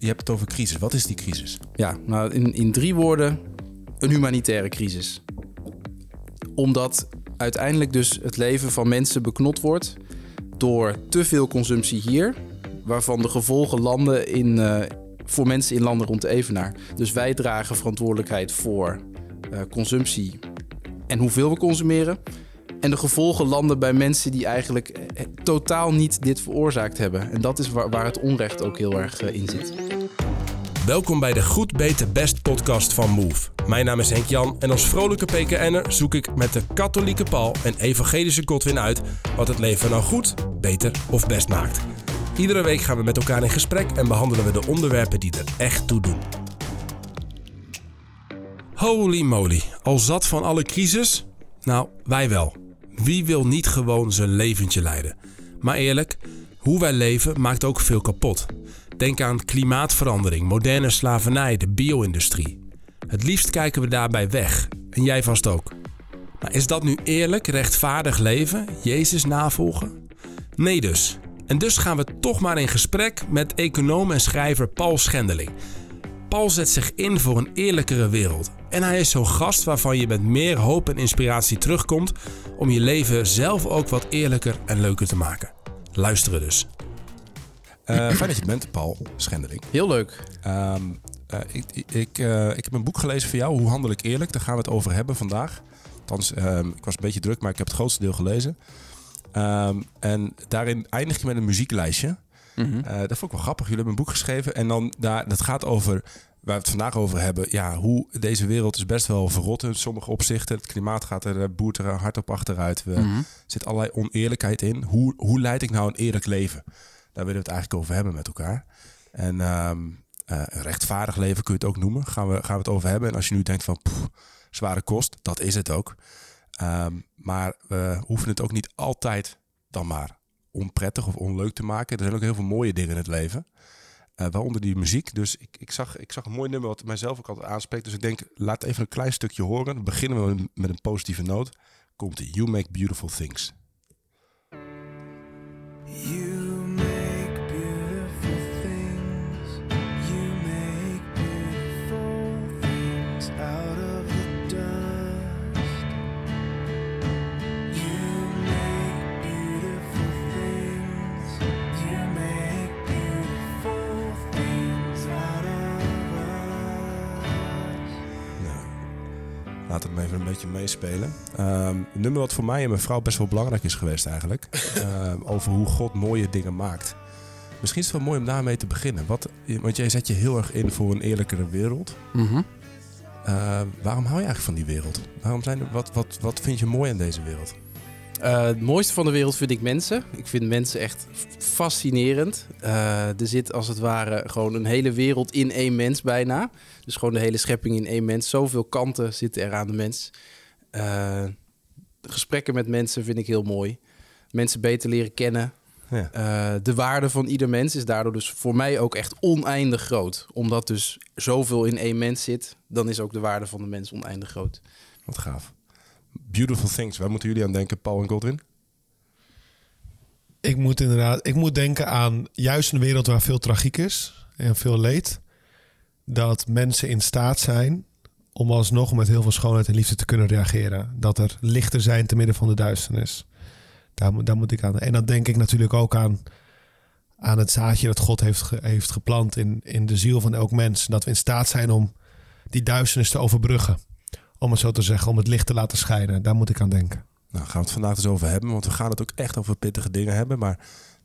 je hebt het over crisis. Wat is die crisis? Ja, nou in, in drie woorden een humanitaire crisis. Omdat uiteindelijk dus het leven van mensen beknot wordt door te veel consumptie hier, waarvan de gevolgen landen in, uh, voor mensen in landen rond de Evenaar. Dus wij dragen verantwoordelijkheid voor uh, consumptie en hoeveel we consumeren. En de gevolgen landen bij mensen die eigenlijk eh, totaal niet dit veroorzaakt hebben. En dat is waar, waar het onrecht ook heel erg in zit. Welkom bij de Goed Beter Best podcast van Move. Mijn naam is Henk Jan en als vrolijke PKN'er zoek ik met de katholieke Paul en evangelische Godwin uit wat het leven nou goed, beter of best maakt. Iedere week gaan we met elkaar in gesprek en behandelen we de onderwerpen die er echt toe doen. Holy moly, al zat van alle crisis? Nou, wij wel. Wie wil niet gewoon zijn leventje leiden? Maar eerlijk, hoe wij leven maakt ook veel kapot. Denk aan klimaatverandering, moderne slavernij, de bio-industrie. Het liefst kijken we daarbij weg. En jij vast ook. Maar is dat nu eerlijk, rechtvaardig leven? Jezus navolgen? Nee dus. En dus gaan we toch maar in gesprek met econoom en schrijver Paul Schendeling. Paul zet zich in voor een eerlijkere wereld. En hij is zo'n gast waarvan je met meer hoop en inspiratie terugkomt om je leven zelf ook wat eerlijker en leuker te maken. Luisteren dus. Uh, fijn dat je bent, Paul Schendeling. Heel leuk. Um, uh, ik, ik, uh, ik heb een boek gelezen voor jou, Hoe handel ik eerlijk? Daar gaan we het over hebben vandaag. Althans, um, ik was een beetje druk, maar ik heb het grootste deel gelezen. Um, en daarin eindig je met een muzieklijstje. Mm -hmm. uh, dat vond ik wel grappig. Jullie hebben een boek geschreven en dan daar, dat gaat over waar we het vandaag over hebben. Ja, hoe deze wereld is best wel verrot in sommige opzichten. Het klimaat gaat er, boert er hard op achteruit. Er mm -hmm. zit allerlei oneerlijkheid in. Hoe, hoe leid ik nou een eerlijk leven? Daar willen we het eigenlijk over hebben met elkaar. En um, een rechtvaardig leven kun je het ook noemen. Gaan we, gaan we het over hebben. En als je nu denkt van zware kost, dat is het ook. Um, maar we hoeven het ook niet altijd dan maar onprettig of onleuk te maken. Er zijn ook heel veel mooie dingen in het leven. Uh, waaronder die muziek. Dus ik, ik, zag, ik zag een mooi nummer wat mijzelf ook altijd aanspreekt. Dus ik denk, laat even een klein stukje horen. Beginnen we met een positieve noot. Komt You Make Beautiful Things. You Laat het me even een beetje meespelen. Um, een nummer wat voor mij en mijn vrouw best wel belangrijk is geweest eigenlijk. um, over hoe God mooie dingen maakt. Misschien is het wel mooi om daarmee te beginnen. Wat, want jij zet je heel erg in voor een eerlijkere wereld. Mm -hmm. uh, waarom hou je eigenlijk van die wereld? Waarom zijn er, wat, wat, wat vind je mooi aan deze wereld? Uh, het mooiste van de wereld vind ik mensen. Ik vind mensen echt fascinerend. Uh, er zit als het ware gewoon een hele wereld in één mens bijna. Dus gewoon de hele schepping in één mens. Zoveel kanten zitten er aan de mens. Uh, gesprekken met mensen vind ik heel mooi. Mensen beter leren kennen. Ja. de waarde van ieder mens is daardoor dus voor mij ook echt oneindig groot. Omdat dus zoveel in één mens zit, dan is ook de waarde van de mens oneindig groot. Wat gaaf. Beautiful Things. Waar moeten jullie aan denken, Paul en Godwin? Ik moet inderdaad, ik moet denken aan juist een wereld waar veel tragiek is en veel leed. Dat mensen in staat zijn om alsnog met heel veel schoonheid en liefde te kunnen reageren. Dat er lichter zijn te midden van de duisternis. Daar, daar moet ik aan. En dan denk ik natuurlijk ook aan, aan het zaadje dat God heeft, heeft geplant in, in de ziel van elk mens. Dat we in staat zijn om die duisternis te overbruggen om het zo te zeggen, om het licht te laten schijnen. Daar moet ik aan denken. Nou, gaan we het vandaag dus over hebben, want we gaan het ook echt over pittige dingen hebben. Maar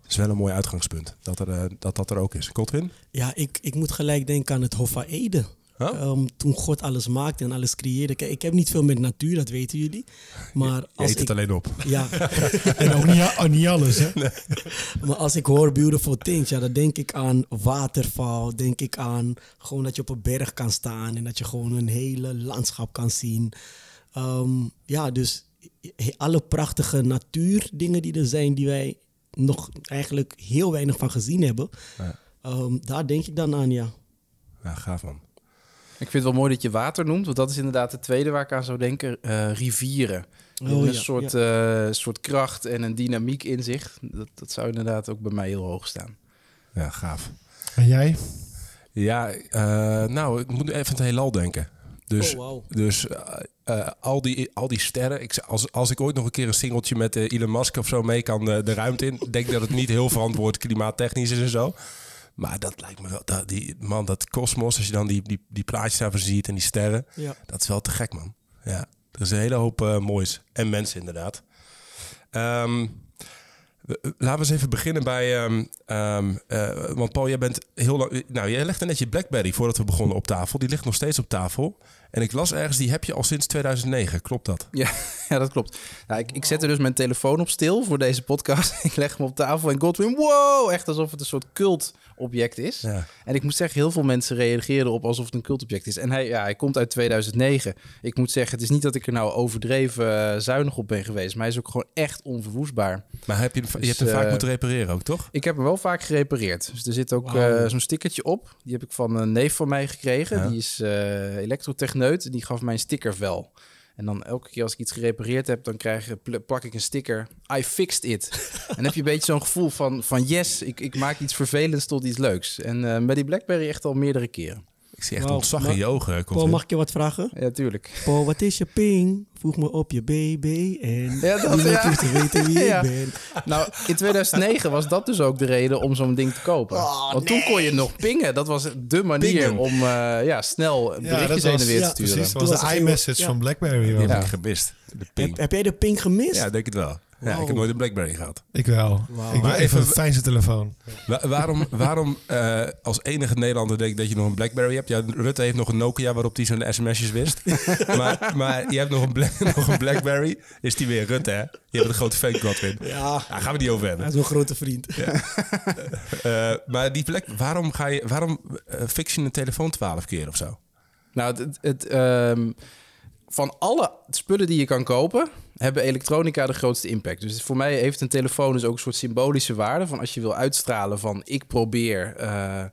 is wel een mooi uitgangspunt dat er, uh, dat, dat er ook is. Godwin? Ja, ik, ik moet gelijk denken aan het Hof van Ede. Huh? Um, toen God alles maakte en alles creëerde. Kijk, ik heb niet veel met natuur, dat weten jullie. Maar je, als eet ik, het alleen op. Ja. en ook niet, niet alles, hè? Nee. Maar als ik hoor beautiful things, ja, dan denk ik aan waterval. Denk ik aan gewoon dat je op een berg kan staan en dat je gewoon een hele landschap kan zien. Um, ja, dus alle prachtige natuurdingen die er zijn, die wij nog eigenlijk heel weinig van gezien hebben. Ja. Um, daar denk ik dan aan, ja. Ja, gaaf man. Ik vind het wel mooi dat je water noemt, want dat is inderdaad het tweede waar ik aan zou denken. Uh, rivieren. Oh, een ja, soort, ja. Uh, soort kracht en een dynamiek in zich. Dat, dat zou inderdaad ook bij mij heel hoog staan. Ja, gaaf. En jij? Ja, eh, nou, ik moet even aan het heelal denken. Dus, Oh, dus eh, eh, al, die, al die sterren. Ik, als, als ik ooit nog een keer een singeltje met eh, Elon Musk of zo mee kan de ruimte in. denk dat het niet heel verantwoord klimaattechnisch is en zo. Maar dat lijkt me wel. Dat, die, man, dat kosmos, als je dan die, die, die plaatjes daarvan ziet en die sterren. Ja. Dat is wel te gek, man. Ja, er is een hele hoop moois. En mensen, inderdaad. Ehm, we- laten we eens even beginnen bij... ehm, ehm, eh, want Paul, jij bent heel lang... Nou, jij legde net je Blackberry voordat we begonnen op tafel. Die ligt nog steeds op tafel. En ik las ergens, die heb je al sinds 2009. Klopt dat? Ja, ja dat klopt. Nou, ik, ik zette dus mijn telefoon op stil voor deze podcast. Ik leg hem op tafel en Godwin, wow, echt alsof het een soort cultobject is. Ja. En ik moet zeggen, heel veel mensen reageren op alsof het een cultobject is. En hij, ja, hij komt uit 2009. Ik moet zeggen, het is niet dat ik er nou overdreven eh, zuinig op ben geweest, maar hij is ook gewoon echt onverwoestbaar. Maar heb je, hem- je Dus, hebt hem vaak eh, moeten repareren ook, toch? Ik heb hem wel vaak gerepareerd. Dus er zit ook eh, zo'n stickertje op. Die heb ik van een neef van mij gekregen. Ja. Die is eh elektrotechneut. Die gaf mij een stickervel. En dan elke keer als ik iets gerepareerd heb, dan krijg, plak ik een sticker. I fixed it. en heb je een beetje zo'n gevoel van, van yes, ik, ik maak iets vervelends tot iets leuks. En eh met die Blackberry echt al meerdere keren. Ik zie echt Wauw, ontzag maar- in je ogen. komt Paul, in. mag ik je wat vragen? Ja, tuurlijk. Paul, wat is je ping? Voeg me op je BB en Ja, dat- niemand ja. te weten wie Ja. ik ben. Nou, in 2009 was dat dus ook de reden om zo'n ding te kopen. Oh, Want toen kon je nog pingen. Dat was de manier Pingen. om eh, ja, snel berichtjes heen en weer ja, te sturen. Precies, dat was de iMessage ja. van Blackberry. Die heb ik gemist. De Heb, ping. heb jij de ping gemist? Ja, denk het wel. Ja, ik heb nooit een Blackberry gehad. Ik wel. Ik wil Maar even een fijnste telefoon. Wa- waarom waarom eh, als enige Nederlander denk ik dat je nog een Blackberry hebt? Ja, Rutte heeft nog een Nokia waarop hij zijn sms'jes wist. maar, maar je hebt nog een, nog een Blackberry. Is die weer Rutte, hè? Je hebt een grote fake Godwin. Ja, Daar gaan we niet over hij hebben. is mijn grote vriend. Eh, maar die Black, waarom, ga je, waarom eh, fix je een telefoon twaalf keer of zo? Nou, het, het, ehm, van alle spullen die je kan kopen, hebben elektronica de grootste impact. Dus voor mij heeft een telefoon dus ook een soort symbolische waarde. Van als je wil uitstralen van ik probeer eh,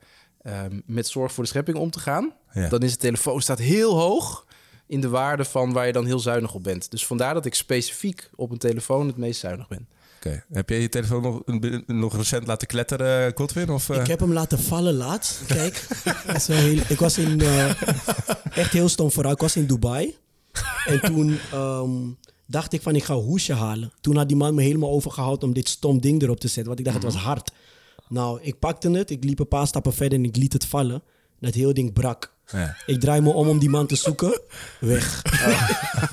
ehm, met zorg voor de schepping om te gaan. Ja. Dan is de telefoon staat heel hoog in de waarde van waar je dan heel zuinig op bent. Dus vandaar dat ik specifiek op een telefoon het meest zuinig ben. Oké. Heb je je telefoon nog, nog recent laten kletteren, Godwin? Of, eh? Ik heb hem laten vallen laatst. Kijk, dat is wel heel, ik was in, eh, echt heel stom vooruit. Ik was in Dubai. En toen ehm, dacht ik van, ik ga een hoesje halen. Toen had die man me helemaal overgehaald om dit stom ding erop te zetten. Want ik dacht, het was hard. Nou, ik pakte het. Ik liep een paar stappen verder en ik liet het vallen. Dat hele ding brak. Ja. Ik draai me om om die man te zoeken. Weg.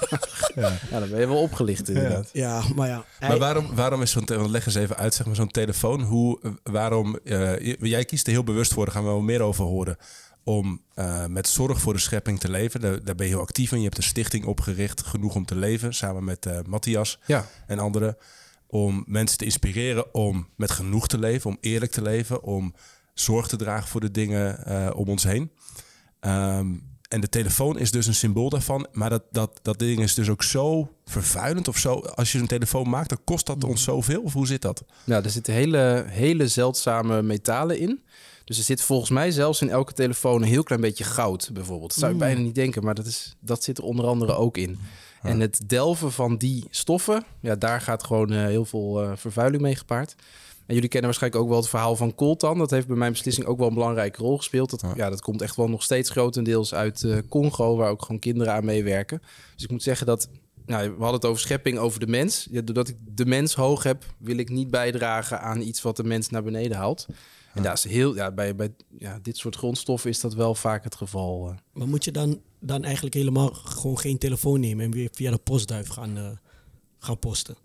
Ja, dan ben je wel opgelicht inderdaad. Ja, maar ja. hij- Maar waarom, waarom is zo'n telefoon, leg eens even uit, zeg maar, zo'n telefoon. Hoe, eh, waarom, eh, jij kiest er heel bewust voor, daar gaan we wel meer over horen. Om eh, met zorg voor de schepping te leven. Daar, daar ben je heel actief in. Je hebt een stichting opgericht, Genoeg om te leven, samen met eh, Matthias Ja. en anderen. Om mensen te inspireren om met genoeg te leven, om eerlijk te leven, om zorg te dragen voor de dingen eh, om ons heen. Ehm, en de telefoon is dus een symbool daarvan. Maar dat, dat, dat ding is dus ook zo vervuilend of zo. Als je een telefoon maakt, dan kost dat ons zoveel? Of hoe zit dat? Nou, er zitten hele, hele zeldzame metalen in. Dus er zit volgens mij zelfs in elke telefoon een heel klein beetje goud, bijvoorbeeld. Dat zou je bijna niet denken, maar dat, is, dat zit er onder andere ook in. En het delven van die stoffen, ja, daar gaat gewoon eh, heel veel eh, vervuiling mee gepaard. En jullie kennen waarschijnlijk ook wel het verhaal van coltan. Dat heeft bij mijn beslissing ook wel een belangrijke rol gespeeld. Dat, ja. dat komt echt wel nog steeds grotendeels uit eh, Congo, waar ook gewoon kinderen aan meewerken. Dus ik moet zeggen dat nou, we hadden het over schepping, over de mens. Ja, doordat ik de mens hoog heb, wil ik niet bijdragen aan iets wat de mens naar beneden haalt. En dat is heel, ja, bij, bij ja, dit soort grondstoffen is dat wel vaak het geval. eh. Maar moet je dan, dan eigenlijk helemaal gewoon geen telefoon nemen en weer via de postduif gaan, eh, gaan posten?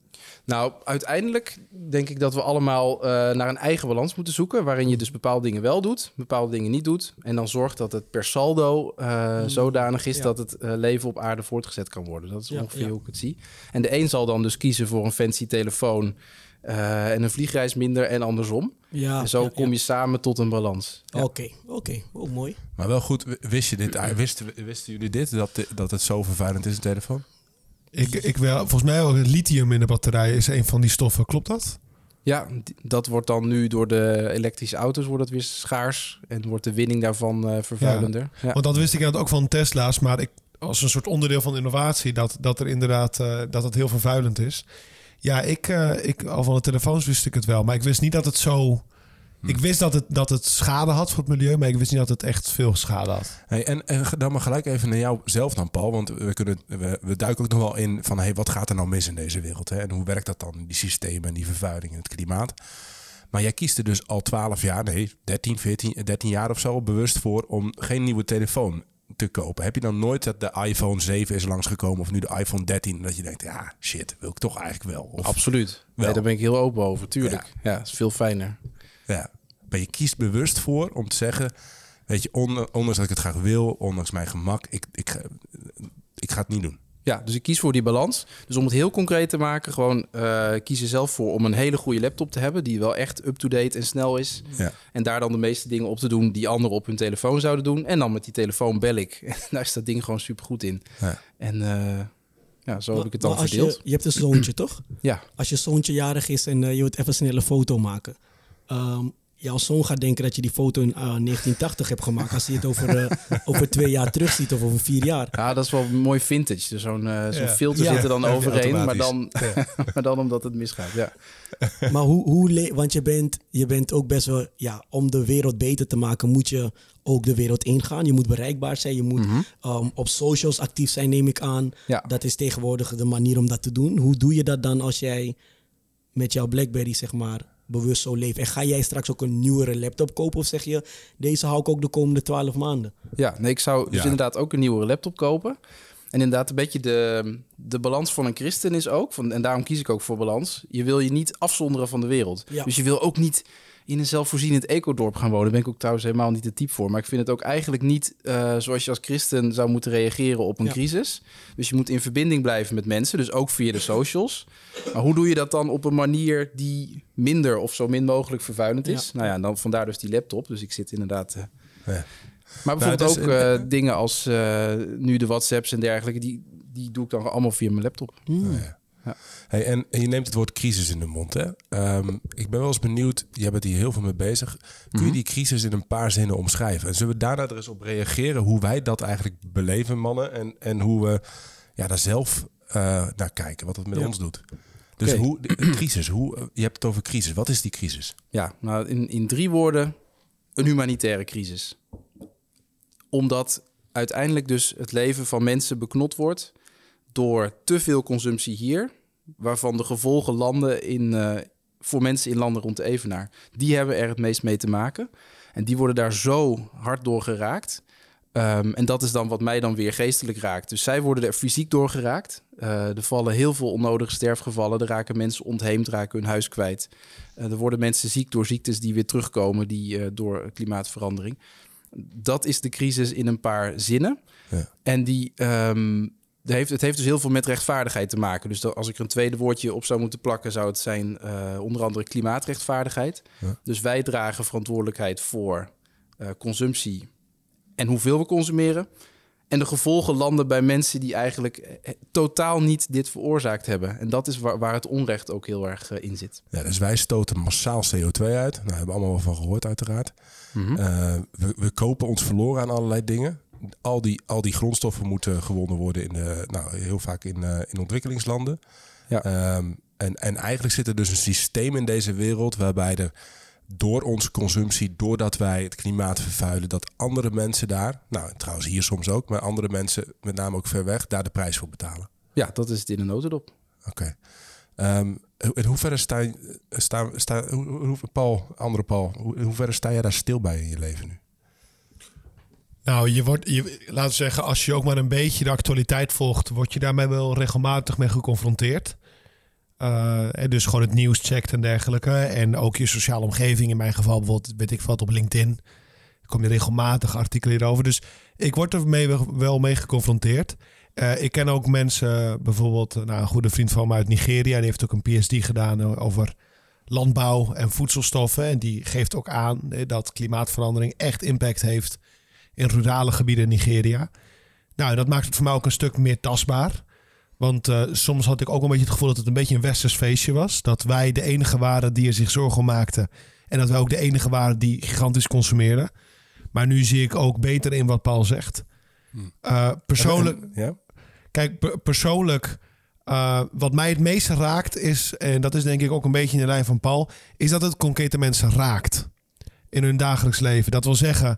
Nou, uiteindelijk denk ik dat we allemaal eh, naar een eigen balans moeten zoeken. Waarin je dus bepaalde dingen wel doet, bepaalde dingen niet doet. En dan zorgt dat het per saldo eh, zodanig is ja. dat het eh, leven op aarde voortgezet kan worden. Dat is Ja, ongeveer ja. hoe ik het zie. En de een zal dan dus kiezen voor een fancy telefoon eh, en een vliegreis minder en andersom. Ja, en zo ja, kom je samen tot een balans. ja. Oké, oké. Oh, mooi. Maar wel goed, wist je dit? Wisten, wisten jullie dit? Dat, dat het zo vervuilend is, een telefoon? Ik, ik wel, volgens mij ook het lithium in de batterij is een van die stoffen. Klopt dat? Ja, dat wordt dan nu door de elektrische auto's wordt het weer schaars. En wordt de winning daarvan eh, vervuilender. Ja. Want dat wist ik inderdaad ook van Tesla's, maar ik, als een soort onderdeel van innovatie, dat, dat er inderdaad eh, dat het heel vervuilend is. Ja, ik, eh, ik, al van de telefoons wist ik het wel, maar ik wist niet dat het zo Ik wist dat het, dat het schade had voor het milieu, maar ik wist niet dat het echt veel schade had. Hey, en, en dan maar gelijk even naar jou zelf dan, Paul. Want we, kunnen, we, we duiken ook nog wel in van hey, wat gaat er nou mis in deze wereld? Hè? En hoe werkt dat dan? Die systemen en die vervuiling en het klimaat. Maar jij kiest er dus al 12 jaar, nee, 13, 14, 13 jaar of zo bewust voor om geen nieuwe telefoon te kopen. Heb je dan nooit dat de iPhone 7 is langsgekomen of nu de iPhone 13 dat je denkt, ja, shit, wil ik toch eigenlijk wel? Of, Absoluut. Wel. Nee, daar ben ik heel open over, tuurlijk. Ja, is veel fijner. Ja. Maar je kiest bewust voor om te zeggen, weet je, on- ondanks dat ik het graag wil, ondanks mijn gemak, ik, ik, ga- ik ga het niet doen. Ja, dus ik kies voor die balans. Dus om het heel concreet te maken, gewoon eh kies er zelf voor om een hele goede laptop te hebben, die wel echt up-to-date en snel is. Ja. En daar dan de meeste dingen op te doen die anderen op hun telefoon zouden doen. En dan met die telefoon bel ik. En daar is dat ding gewoon supergoed in. Ja. En eh, ja, zo heb ik het dan verdeeld. Je, je hebt een zoontje, toch? Ja, Als je zoontje jarig is en eh, je wilt even snel een foto maken. Ehm, jouw zoon gaat denken dat je die foto in eh, 1980 hebt gemaakt. Als hij het over, eh, over twee jaar terug ziet of over vier jaar. ja dat is wel mooi vintage. Dus zo'n eh, Ja. filter Ja. zit er dan Ja, overheen, maar dan, maar dan omdat het misgaat. Ja. Maar hoe, hoe want je bent, je bent ook best wel, ja, om de wereld beter te maken, moet je ook de wereld ingaan. Je moet bereikbaar zijn. Je moet ehm, op socials actief zijn, neem ik aan. Ja. Dat is tegenwoordig de manier om dat te doen. Hoe doe je dat dan als jij met jouw Blackberry, zeg maar, bewust zo leeft? En ga jij straks ook een nieuwere laptop kopen? Of zeg je, deze hou ik ook de komende twaalf maanden? Ja, nee, ik zou dus Ja. inderdaad ook een nieuwere laptop kopen. En inderdaad, een beetje de, de balans van een christen is ook, van, en daarom kies ik ook voor balans. Je wil je niet afzonderen van de wereld. Ja. Dus je wil ook niet in een zelfvoorzienend ecodorp gaan wonen. Daar ben ik ook trouwens helemaal niet de type voor. Maar ik vind het ook eigenlijk niet eh, zoals je als christen zou moeten reageren op een Ja. crisis. Dus je moet in verbinding blijven met mensen, dus ook via de socials. Maar hoe doe je dat dan op een manier die minder of zo min mogelijk vervuilend is? Nou ja, dan vandaar dus die laptop. Dus ik zit inderdaad... eh, Ja. maar bijvoorbeeld dus, ook eh, dingen als eh, nu de WhatsApps en dergelijke, die, die doe ik dan allemaal via mijn laptop. Hey, en, en je neemt het woord crisis in de mond. Hè? Ehm, ik ben wel eens benieuwd, jij bent hier heel veel mee bezig. Kun je die crisis in een paar zinnen omschrijven? En zullen we daarna er eens op reageren hoe wij dat eigenlijk beleven, mannen? En, en hoe we ja, daar zelf eh, naar kijken, wat het met Ja. ons doet. Dus hoe, de, crisis, hoe, eh, je hebt het over crisis. Wat is die crisis? Ja, nou in, in drie woorden, een humanitaire crisis. Omdat uiteindelijk dus het leven van mensen beknot wordt door te veel consumptie hier, waarvan de gevolgen landen in, eh, voor mensen in landen rond de Evenaar. Die hebben er het meest mee te maken. En die worden daar zo hard door geraakt. Ehm, en dat is dan wat mij dan weer geestelijk raakt. Dus zij worden er fysiek door geraakt. Eh, er vallen heel veel onnodige sterfgevallen. Er raken mensen ontheemd, raken hun huis kwijt. Eh, er worden mensen ziek door ziektes die weer terugkomen die, door klimaatverandering. Dat is de crisis in een paar zinnen. Ja. En die, ehm, heeft, het heeft dus heel veel met rechtvaardigheid te maken. Dus als ik er een tweede woordje op zou moeten plakken, zou het zijn eh, onder andere klimaatrechtvaardigheid. Ja. Dus wij dragen verantwoordelijkheid voor eh, consumptie en hoeveel we consumeren. En de gevolgen landen bij mensen die eigenlijk eh, totaal niet dit veroorzaakt hebben. En dat is waar, waar het onrecht ook heel erg in zit. Ja, dus wij stoten massaal CO2 uit. Nou, daar hebben we allemaal wel van gehoord uiteraard. Eh, we, we kopen ons verloren aan allerlei dingen. Al die, al die grondstoffen moeten gewonnen worden in de, nou, heel vaak in, eh, in ontwikkelingslanden. Ja. Ehm, en, en eigenlijk zit er dus een systeem in deze wereld waarbij er door onze consumptie, doordat wij het klimaat vervuilen, dat andere mensen daar, nou trouwens hier soms ook, maar andere mensen, met name ook ver weg, daar de prijs voor betalen. Ja, dat is het in een notendop. Oké. Ehm, in hoeverre sta, je- sta, sta hoe, hoe, Paul, andere Paul, hoe, in hoeverre sta jij daar stil bij in je leven nu? Nou, je wordt, je, laten we zeggen, als je ook maar een beetje de actualiteit volgt, word je daarmee wel regelmatig mee geconfronteerd. Eh, dus gewoon het nieuws checkt en dergelijke. En ook je sociale omgeving, in mijn geval bijvoorbeeld, weet ik wat, op LinkedIn. kom je regelmatig artikelen hierover. Dus ik word er mee, wel mee geconfronteerd. Eh, ik ken ook mensen, bijvoorbeeld nou, een goede vriend van me uit Nigeria, die heeft ook een PhD gedaan over landbouw en voedselstoffen. En die geeft ook aan eh, dat klimaatverandering echt impact heeft in rurale gebieden in Nigeria. Nou, dat maakt het voor mij ook een stuk meer tastbaar. Want eh, soms had ik ook een beetje het gevoel dat het een beetje een westers feestje was. Dat wij de enige waren die er zich zorgen om maakten. En dat wij ook de enige waren die gigantisch consumeerden. Maar nu zie ik ook beter in wat Paul zegt. Eh, persoonlijk, ja? Kijk, per- persoonlijk, eh, wat mij het meeste raakt is, en dat is denk ik ook een beetje in de lijn van Paul, is dat het concrete mensen raakt. in hun dagelijks leven. Dat wil zeggen,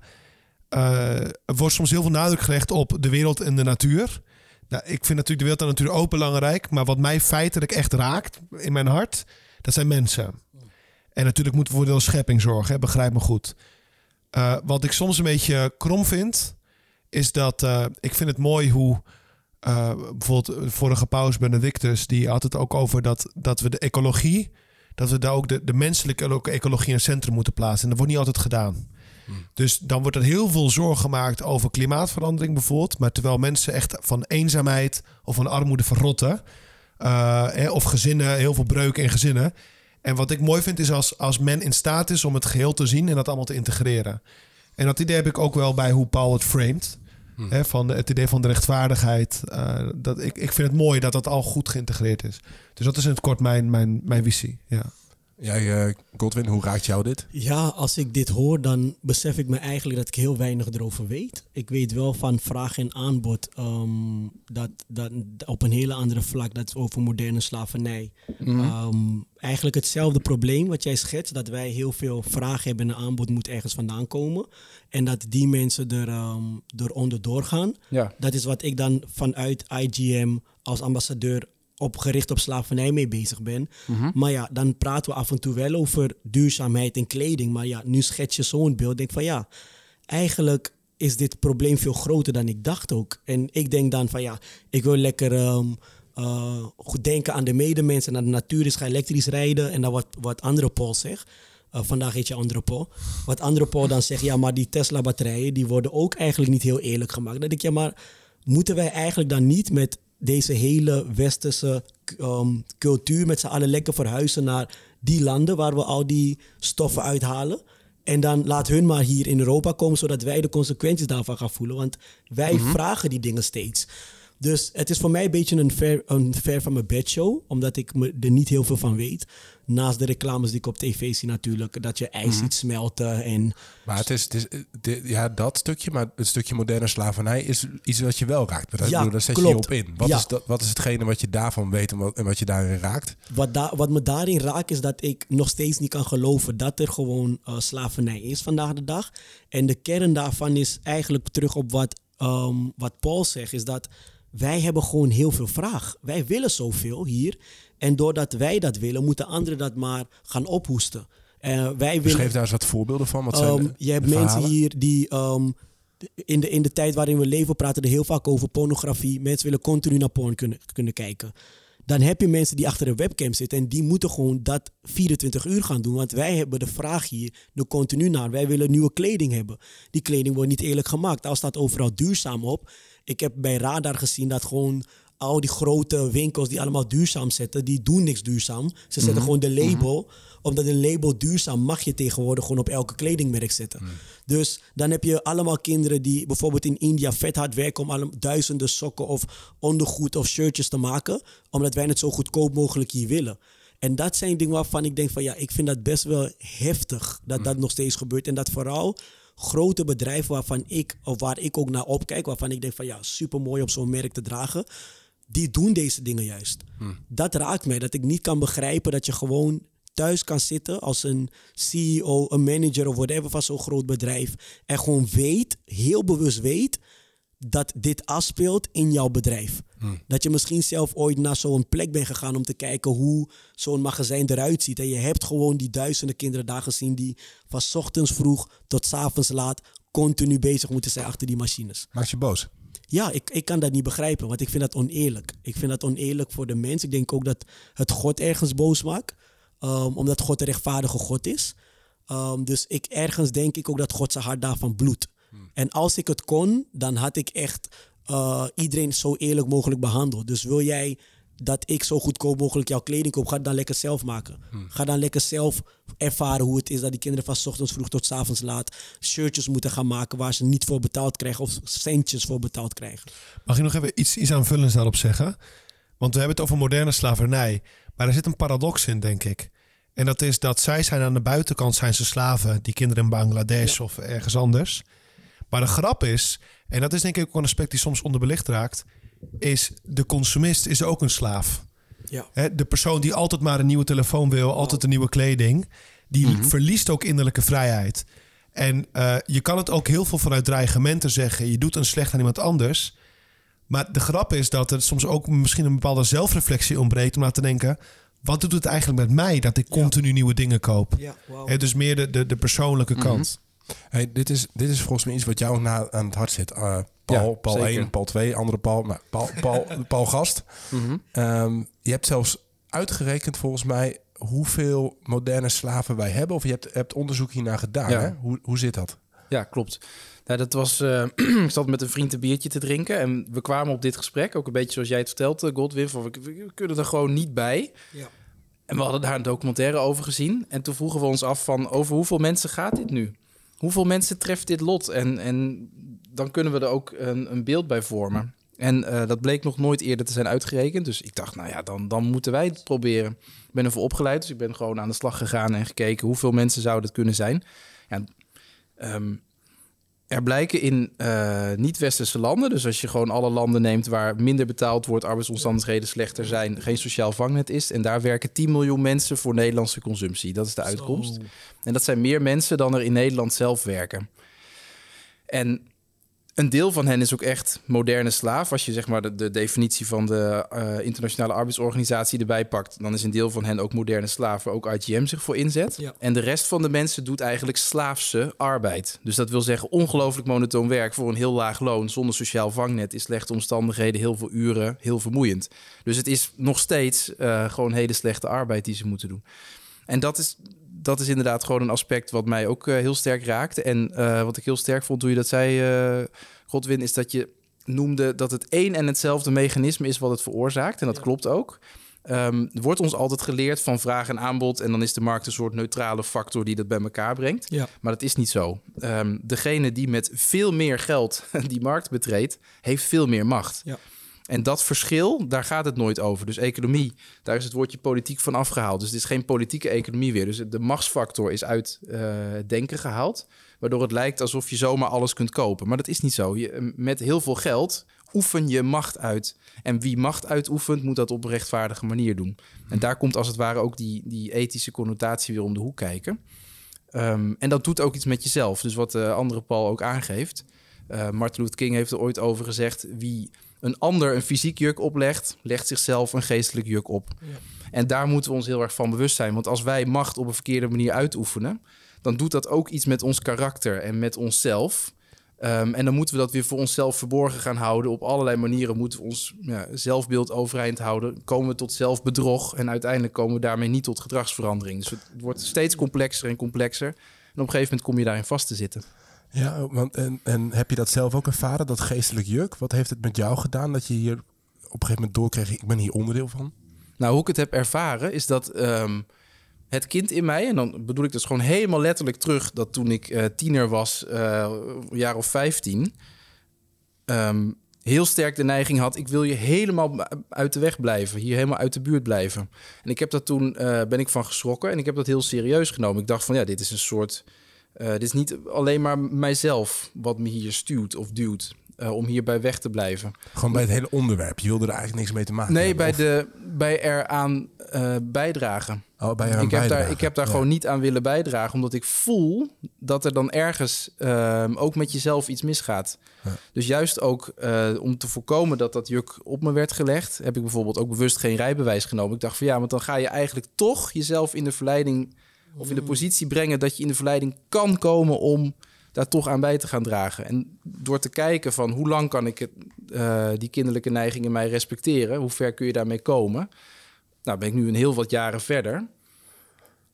eh, er wordt soms heel veel nadruk gelegd op de wereld en de natuur. Nou, ik vind natuurlijk de wereld en de natuur ook belangrijk. Maar wat mij feitelijk echt raakt in mijn hart, dat zijn mensen. En natuurlijk moeten we voor de schepping zorgen, hè, begrijp me goed. Uh, wat ik soms een beetje krom vind, is dat uh, ik vind het mooi hoe uh, bijvoorbeeld vorige paus Benedictus, die had het ook over dat, dat we de ecologie, dat we daar ook de, de menselijke ecologie in het centrum moeten plaatsen. En dat wordt niet altijd gedaan. Dus dan wordt er heel veel zorg gemaakt over klimaatverandering bijvoorbeeld. Maar terwijl mensen echt van eenzaamheid of van armoede verrotten. Uh, of gezinnen, heel veel breuken in gezinnen. En wat ik mooi vind is als, als men in staat is om het geheel te zien en dat allemaal te integreren. En dat idee heb ik ook wel bij hoe Paul het framed. Hmm. Hè, van het idee van de rechtvaardigheid. Uh, dat, ik, ik vind het mooi dat dat al goed geïntegreerd is. Dus dat is in het kort mijn, mijn, mijn visie. Ja. Jij, uh, Godwin, hoe raakt jou dit? Ja, als ik dit hoor, dan besef ik me eigenlijk dat ik heel weinig erover weet. Ik weet wel van vraag en aanbod um, dat, dat op een hele andere vlak, dat is over moderne slavernij. Mm. Um, eigenlijk hetzelfde probleem wat jij schetst, dat wij heel veel vraag hebben en aanbod moet ergens vandaan komen. En dat die mensen er um, door onderdoor gaan. Ja. Dat is wat ik dan vanuit IGM als ambassadeur op gericht op slavernij mee bezig ben. Mhm. Maar ja, dan praten we af en toe wel over duurzaamheid en kleding. Maar ja, nu schets je zo'n beeld. Denk van ja, eigenlijk is dit probleem veel groter dan ik dacht ook. En ik denk dan van ja, ik wil lekker um, uh, goed denken aan de medemens en aan de natuur. is ga elektrisch rijden. En dan wat, wat andere Paul zegt. Uh, vandaag heet je andere Paul. Wat andere Paul dan zegt, ja, maar die Tesla-batterijen die worden ook eigenlijk niet heel eerlijk gemaakt. Dan denk ik, ja, maar moeten wij eigenlijk dan niet met deze hele westerse um, cultuur met z'n allen lekker verhuizen naar die landen waar we al die stoffen uithalen. En dan laat hun maar hier in Europa komen, zodat wij de consequenties daarvan gaan voelen. Want wij mhm. vragen die dingen steeds. Dus het is voor mij een beetje een ver, een ver van mijn bedshow, omdat ik er niet heel veel van weet. Naast de reclames die ik op tv zie natuurlijk, dat je ijs mm ziet smelten en... Maar het is, het is ja, dat stukje, maar het stukje moderne slavernij is iets wat je wel raakt. Dat, ja, daar zet je je op in. Wat, is dat, wat is hetgene wat je daarvan weet en wat, en wat je daarin raakt? Wat, da wat me daarin raakt is dat ik nog steeds niet kan geloven dat er gewoon uh, slavernij is vandaag de dag. En de kern daarvan is eigenlijk terug op wat, um, wat Paul zegt, is dat wij hebben gewoon heel veel vraag. Wij willen zoveel hier. En doordat wij dat willen, moeten anderen dat maar gaan ophoesten. Uh, wij willen, Geef daar eens wat voorbeelden van. Wat zijn um, je hebt mensen hier die um, in, de, in de tijd waarin we leven praten er heel vaak over pornografie. Mensen willen continu naar porn kunnen, kunnen kijken. Dan heb je mensen die achter een webcam zitten en die moeten gewoon dat 24 uur gaan doen. Want wij hebben de vraag hier er continu naar. Wij willen nieuwe kleding hebben. Die kleding wordt niet eerlijk gemaakt. Al staat overal duurzaam op. Ik heb bij Radar gezien dat gewoon al die grote winkels die allemaal duurzaam zetten, die doen niks duurzaam. Ze zetten mhm. gewoon de label. Mm Omdat een label duurzaam mag je tegenwoordig gewoon op elke kledingmerk zetten. Mhm. Dus dan heb je allemaal kinderen die bijvoorbeeld in India vet hard werken om duizenden sokken of ondergoed of shirtjes te maken. Omdat wij het zo goedkoop mogelijk hier willen. En dat zijn dingen waarvan ik denk van ja, ik vind dat best wel heftig dat dat mhm. nog steeds gebeurt. En dat vooral grote bedrijven waarvan ik, of waar ik ook naar opkijk, waarvan ik denk van ja, super mooi om zo'n merk te dragen, die doen deze dingen juist. Hmm. Dat raakt mij, dat ik niet kan begrijpen dat je gewoon thuis kan zitten als een CEO, een manager of whatever van zo'n groot bedrijf en gewoon weet, heel bewust weet, dat dit afspeelt in jouw bedrijf. Hmm. Dat je misschien zelf ooit naar zo'n plek bent gegaan om te kijken hoe zo'n magazijn eruit ziet. En je hebt gewoon die duizenden kinderen daar gezien die van ochtends vroeg tot avonds laat continu bezig moeten zijn achter die machines. Maak je boos? Ja, ik, ik kan dat niet begrijpen, want ik vind dat oneerlijk. Ik vind dat oneerlijk voor de mens. Ik denk ook dat het God ergens boos maakt, um, omdat God een rechtvaardige God is. Um, dus ik, ergens denk ik ook dat God zijn hart daarvan bloedt. En als ik het kon, dan had ik echt uh, iedereen zo eerlijk mogelijk behandeld. Dus wil jij dat ik zo goedkoop mogelijk jouw kleding koop, ga het dan lekker zelf maken. Hmm. Ga dan lekker zelf ervaren hoe het is dat die kinderen van s ochtends vroeg tot s avonds laat shirtjes moeten gaan maken waar ze niet voor betaald krijgen of centjes voor betaald krijgen. Mag ik nog even iets, iets aanvullends daarop zeggen? Want we hebben het over moderne slavernij, maar er zit een paradox in, denk ik. En dat is dat zij zijn aan de buitenkant zijn ze slaven, die kinderen in Bangladesh of ergens anders. Maar de grap is, en dat is denk ik ook een aspect die soms onderbelicht raakt, is de consumist is ook een slaaf. Ja. de persoon die altijd maar een nieuwe telefoon wil, altijd een nieuwe kleding, die mhm. verliest ook innerlijke vrijheid. En eh, je kan het ook heel veel vanuit dreigementen zeggen. Je doet een slecht aan iemand anders. Maar de grap is dat er soms ook misschien een bepaalde zelfreflectie ontbreekt om na te denken: wat doet het eigenlijk met mij dat ik continu nieuwe dingen koop? Ja. Hè, dus meer de, de, de persoonlijke Mhm. kant. Hey, dit, is, dit is volgens mij iets wat jou na, aan het hart zit. Uh, Paul, Ja, Paul zeker. 1, Paul 2, andere Paul. Maar Paul, Paul, Paul Gast. Mhm. Ehm, je hebt zelfs uitgerekend volgens mij hoeveel moderne slaven wij hebben. Of je hebt, hebt onderzoek hiernaar gedaan. Ja. Hè? Hoe, hoe zit dat? Ja, klopt. Nou, dat was, eh, ik zat met een vriend een biertje te drinken en we kwamen op dit gesprek, ook een beetje zoals jij het vertelt, eh, Godwin, van we, we kunnen er gewoon niet bij. Ja. En we hadden daar een documentaire over gezien en toen vroegen we ons af van over hoeveel mensen gaat dit nu? Hoeveel mensen treft dit lot? En, en dan kunnen we er ook een, een beeld bij vormen. En eh, dat bleek nog nooit eerder te zijn uitgerekend. Dus ik dacht, nou ja, dan, dan moeten wij het proberen. Ik ben ervoor opgeleid, dus ik ben gewoon aan de slag gegaan en gekeken hoeveel mensen zouden het kunnen zijn. Ja, ehm, er blijken in eh, niet-westerse landen, dus als je gewoon alle landen neemt waar minder betaald wordt, arbeidsomstandigheden slechter zijn, geen sociaal vangnet is, en daar werken 10 miljoen mensen voor Nederlandse consumptie. Dat is de uitkomst. Zo. En dat zijn meer mensen dan er in Nederland zelf werken. En een deel van hen is ook echt moderne slaaf. Als je zeg maar de, de definitie van de eh, Internationale Arbeidsorganisatie erbij pakt, dan is een deel van hen ook moderne slaaf, waar ook IGM zich voor inzet. Ja. En de rest van de mensen doet eigenlijk slaafse arbeid. Dus dat wil zeggen ongelooflijk monotoon werk voor een heel laag loon, zonder sociaal vangnet, in slechte omstandigheden, heel veel uren, heel vermoeiend. Dus het is nog steeds eh, gewoon hele slechte arbeid die ze moeten doen. En dat is, dat is inderdaad gewoon een aspect wat mij ook eh, heel sterk raakte. En eh, wat ik heel sterk vond toen je dat zei, eh, Godwin, is dat je noemde dat het één en hetzelfde mechanisme is wat het veroorzaakt. En dat Ja. klopt ook. Ehm, er wordt ons altijd geleerd van vraag en aanbod. En dan is de markt een soort neutrale factor die dat bij elkaar brengt. Ja. Maar dat is niet zo. Ehm, degene die met veel meer geld die markt betreedt, heeft veel meer macht. Ja. En dat verschil, daar gaat het nooit over. Dus economie, daar is het woordje politiek van afgehaald. Dus het is geen politieke economie weer. Dus de machtsfactor is uit eh, denken gehaald. Waardoor het lijkt alsof je zomaar alles kunt kopen. Maar dat is niet zo. Je, met heel veel geld oefen je macht uit. En wie macht uitoefent, moet dat op een rechtvaardige manier doen. En daar komt als het ware ook die, die ethische connotatie weer om de hoek kijken. Ehm, en dat doet ook iets met jezelf. Dus wat de andere Paul ook aangeeft. Eh, Martin Luther King heeft er ooit over gezegd... wie een ander een fysiek juk oplegt... legt zichzelf een geestelijk juk op. Ja. En daar moeten we ons heel erg van bewust zijn. Want als wij macht op een verkeerde manier uitoefenen... dan doet dat ook iets met ons karakter en met onszelf... Ehm, en dan moeten we dat weer voor onszelf verborgen gaan houden. Op allerlei manieren moeten we ons ja, zelfbeeld overeind houden. Komen we tot zelfbedrog en uiteindelijk komen we daarmee niet tot gedragsverandering. Dus het wordt steeds complexer en complexer. En op een gegeven moment kom je daarin vast te zitten. Ja, want en, en heb je dat zelf ook ervaren, dat geestelijk juk? Wat heeft het met jou gedaan dat je hier op een gegeven moment doorkreeg, ik ben hier onderdeel van? Nou, hoe ik het heb ervaren is dat ehm, het kind in mij, en dan bedoel ik dus gewoon helemaal letterlijk terug dat toen ik eh, tiener was, eh, een jaar of 15, ehm, heel sterk de neiging had: ik wil je helemaal uit de weg blijven, hier helemaal uit de buurt blijven. En ik heb dat toen eh, ben ik van geschrokken en ik heb dat heel serieus genomen. Ik dacht van ja, dit is een soort. Eh, dit is niet alleen maar mijzelf wat me hier stuwt of duwt eh, om hierbij weg te blijven. Gewoon bij het hele onderwerp. Je wilde er eigenlijk niks mee te maken Nee, hebben, bij, of- de, bij eraan eh, bijdragen. oh, bij eraan Ik heb, daar, ik heb daar Ja. gewoon niet aan willen bijdragen, omdat ik voel dat er dan ergens ehm, ook met jezelf iets misgaat. Ja. Dus juist ook om te voorkomen dat dat juk op me werd gelegd, heb ik bijvoorbeeld ook bewust geen rijbewijs genomen. Ik dacht van ja, want dan ga je eigenlijk toch jezelf in de verleiding of in de positie brengen dat je in de verleiding kan komen om daar toch aan bij te gaan dragen. En door te kijken van hoe lang kan ik het, eh, die kinderlijke neiging in mij respecteren, hoe ver kun je daarmee komen? Nou, ben ik nu een heel wat jaren verder.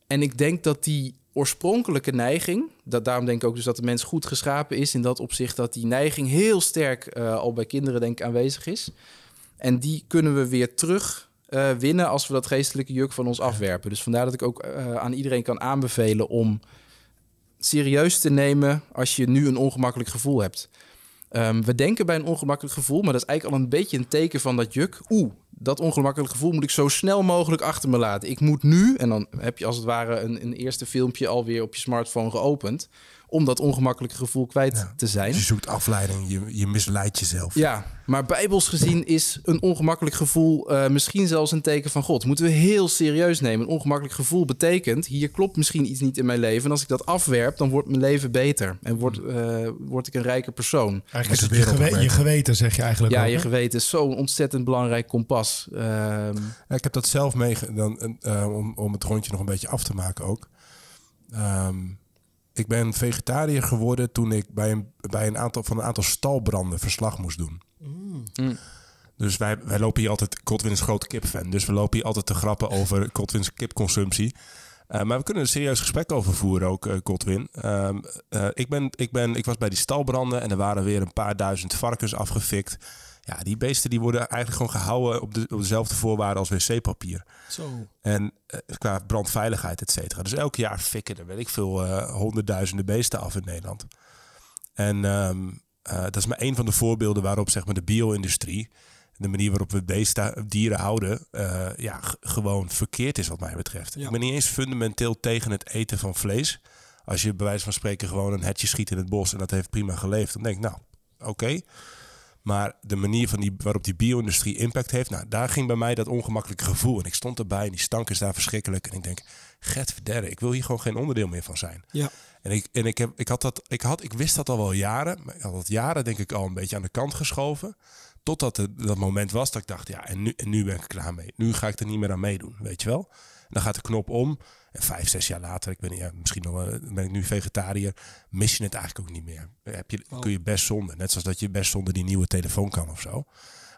En ik denk dat die oorspronkelijke neiging, dat, daarom denk ik ook dus dat de mens goed geschapen is in dat opzicht, dat die neiging heel sterk eh, al bij kinderen denk ik aanwezig is. En die kunnen we weer terug eh, winnen als we dat geestelijke juk van ons afwerpen. Dus vandaar dat ik ook eh, aan iedereen kan aanbevelen om serieus te nemen als je nu een ongemakkelijk gevoel hebt. Ehm, we denken bij een ongemakkelijk gevoel, maar dat is eigenlijk al een beetje een teken van dat juk. Oeh, dat ongemakkelijk gevoel moet ik zo snel mogelijk achter me laten. Ik moet nu, en dan heb je als het ware een, een eerste filmpje alweer op je smartphone geopend, om dat ongemakkelijke gevoel kwijt Ja. te zijn. Je zoekt afleiding, je, je misleidt jezelf. Ja, maar bijbels gezien is een ongemakkelijk gevoel eh, misschien zelfs een teken van God. Moeten we heel serieus nemen. Een ongemakkelijk gevoel betekent, hier klopt misschien iets niet in mijn leven. En als ik dat afwerp, dan wordt mijn leven beter. En word, eh, word ik een rijke persoon. Eigenlijk is je, gewe- je geweten, zeg je eigenlijk Ja, ook, je geweten is zo'n ontzettend belangrijk kompas. Ehm, Ja, ik heb dat zelf meege... Dan, eh, om, om het rondje nog een beetje af te maken ook. Ehm, ik ben vegetariër geworden toen ik bij een, bij een aantal, van een aantal stalbranden verslag moest doen. Mm. Dus wij, wij lopen hier altijd... Godwin is een grote kipfan. Dus we lopen hier altijd te grappen over Godwin's kipconsumptie. Eh, maar we kunnen een serieus gesprek over voeren ook, eh Godwin. Ehm, eh, ik, ben, ik, ben, ik was bij die stalbranden en er waren weer een paar duizend varkens afgefikt. Ja, die beesten die worden eigenlijk gewoon gehouden op, de, op dezelfde voorwaarden als wc-papier. Zo. En eh, qua brandveiligheid, et cetera. Dus elk jaar fikken er, weet ik veel, eh, honderdduizenden beesten af in Nederland. En ehm, eh, dat is maar één van de voorbeelden waarop zeg maar, de bio-industrie, de manier waarop we beesten, dieren houden, ja, gewoon verkeerd is wat mij betreft. Ja. Ik ben niet eens fundamenteel tegen het eten van vlees. Als je bij wijze van spreken gewoon een hetje schiet in het bos en dat heeft prima geleefd, dan denk ik, nou, oké. Maar de manier van die, waarop die bio-industrie impact heeft, nou, daar ging bij mij dat ongemakkelijke gevoel. En ik stond erbij en die stank is daar verschrikkelijk. En ik denk, get verdere, ik wil hier gewoon geen onderdeel meer van zijn. Ja. En ik, en ik, heb, ik, had dat, ik, had, ik wist dat al wel jaren, maar ik had dat jaren denk ik al een beetje aan de kant geschoven. Totdat het, dat moment was dat ik dacht, ja, en nu, en nu ben ik klaar mee. Nu ga ik er niet meer aan meedoen, weet je wel. En dan gaat de knop om. En vijf, zes jaar later, ik ben, ja, misschien nog, wel- ben ik nu vegetariër, mis je het eigenlijk ook niet meer. Heb je, kun je best zonder. Net zoals dat je best zonder die nieuwe telefoon kan of zo.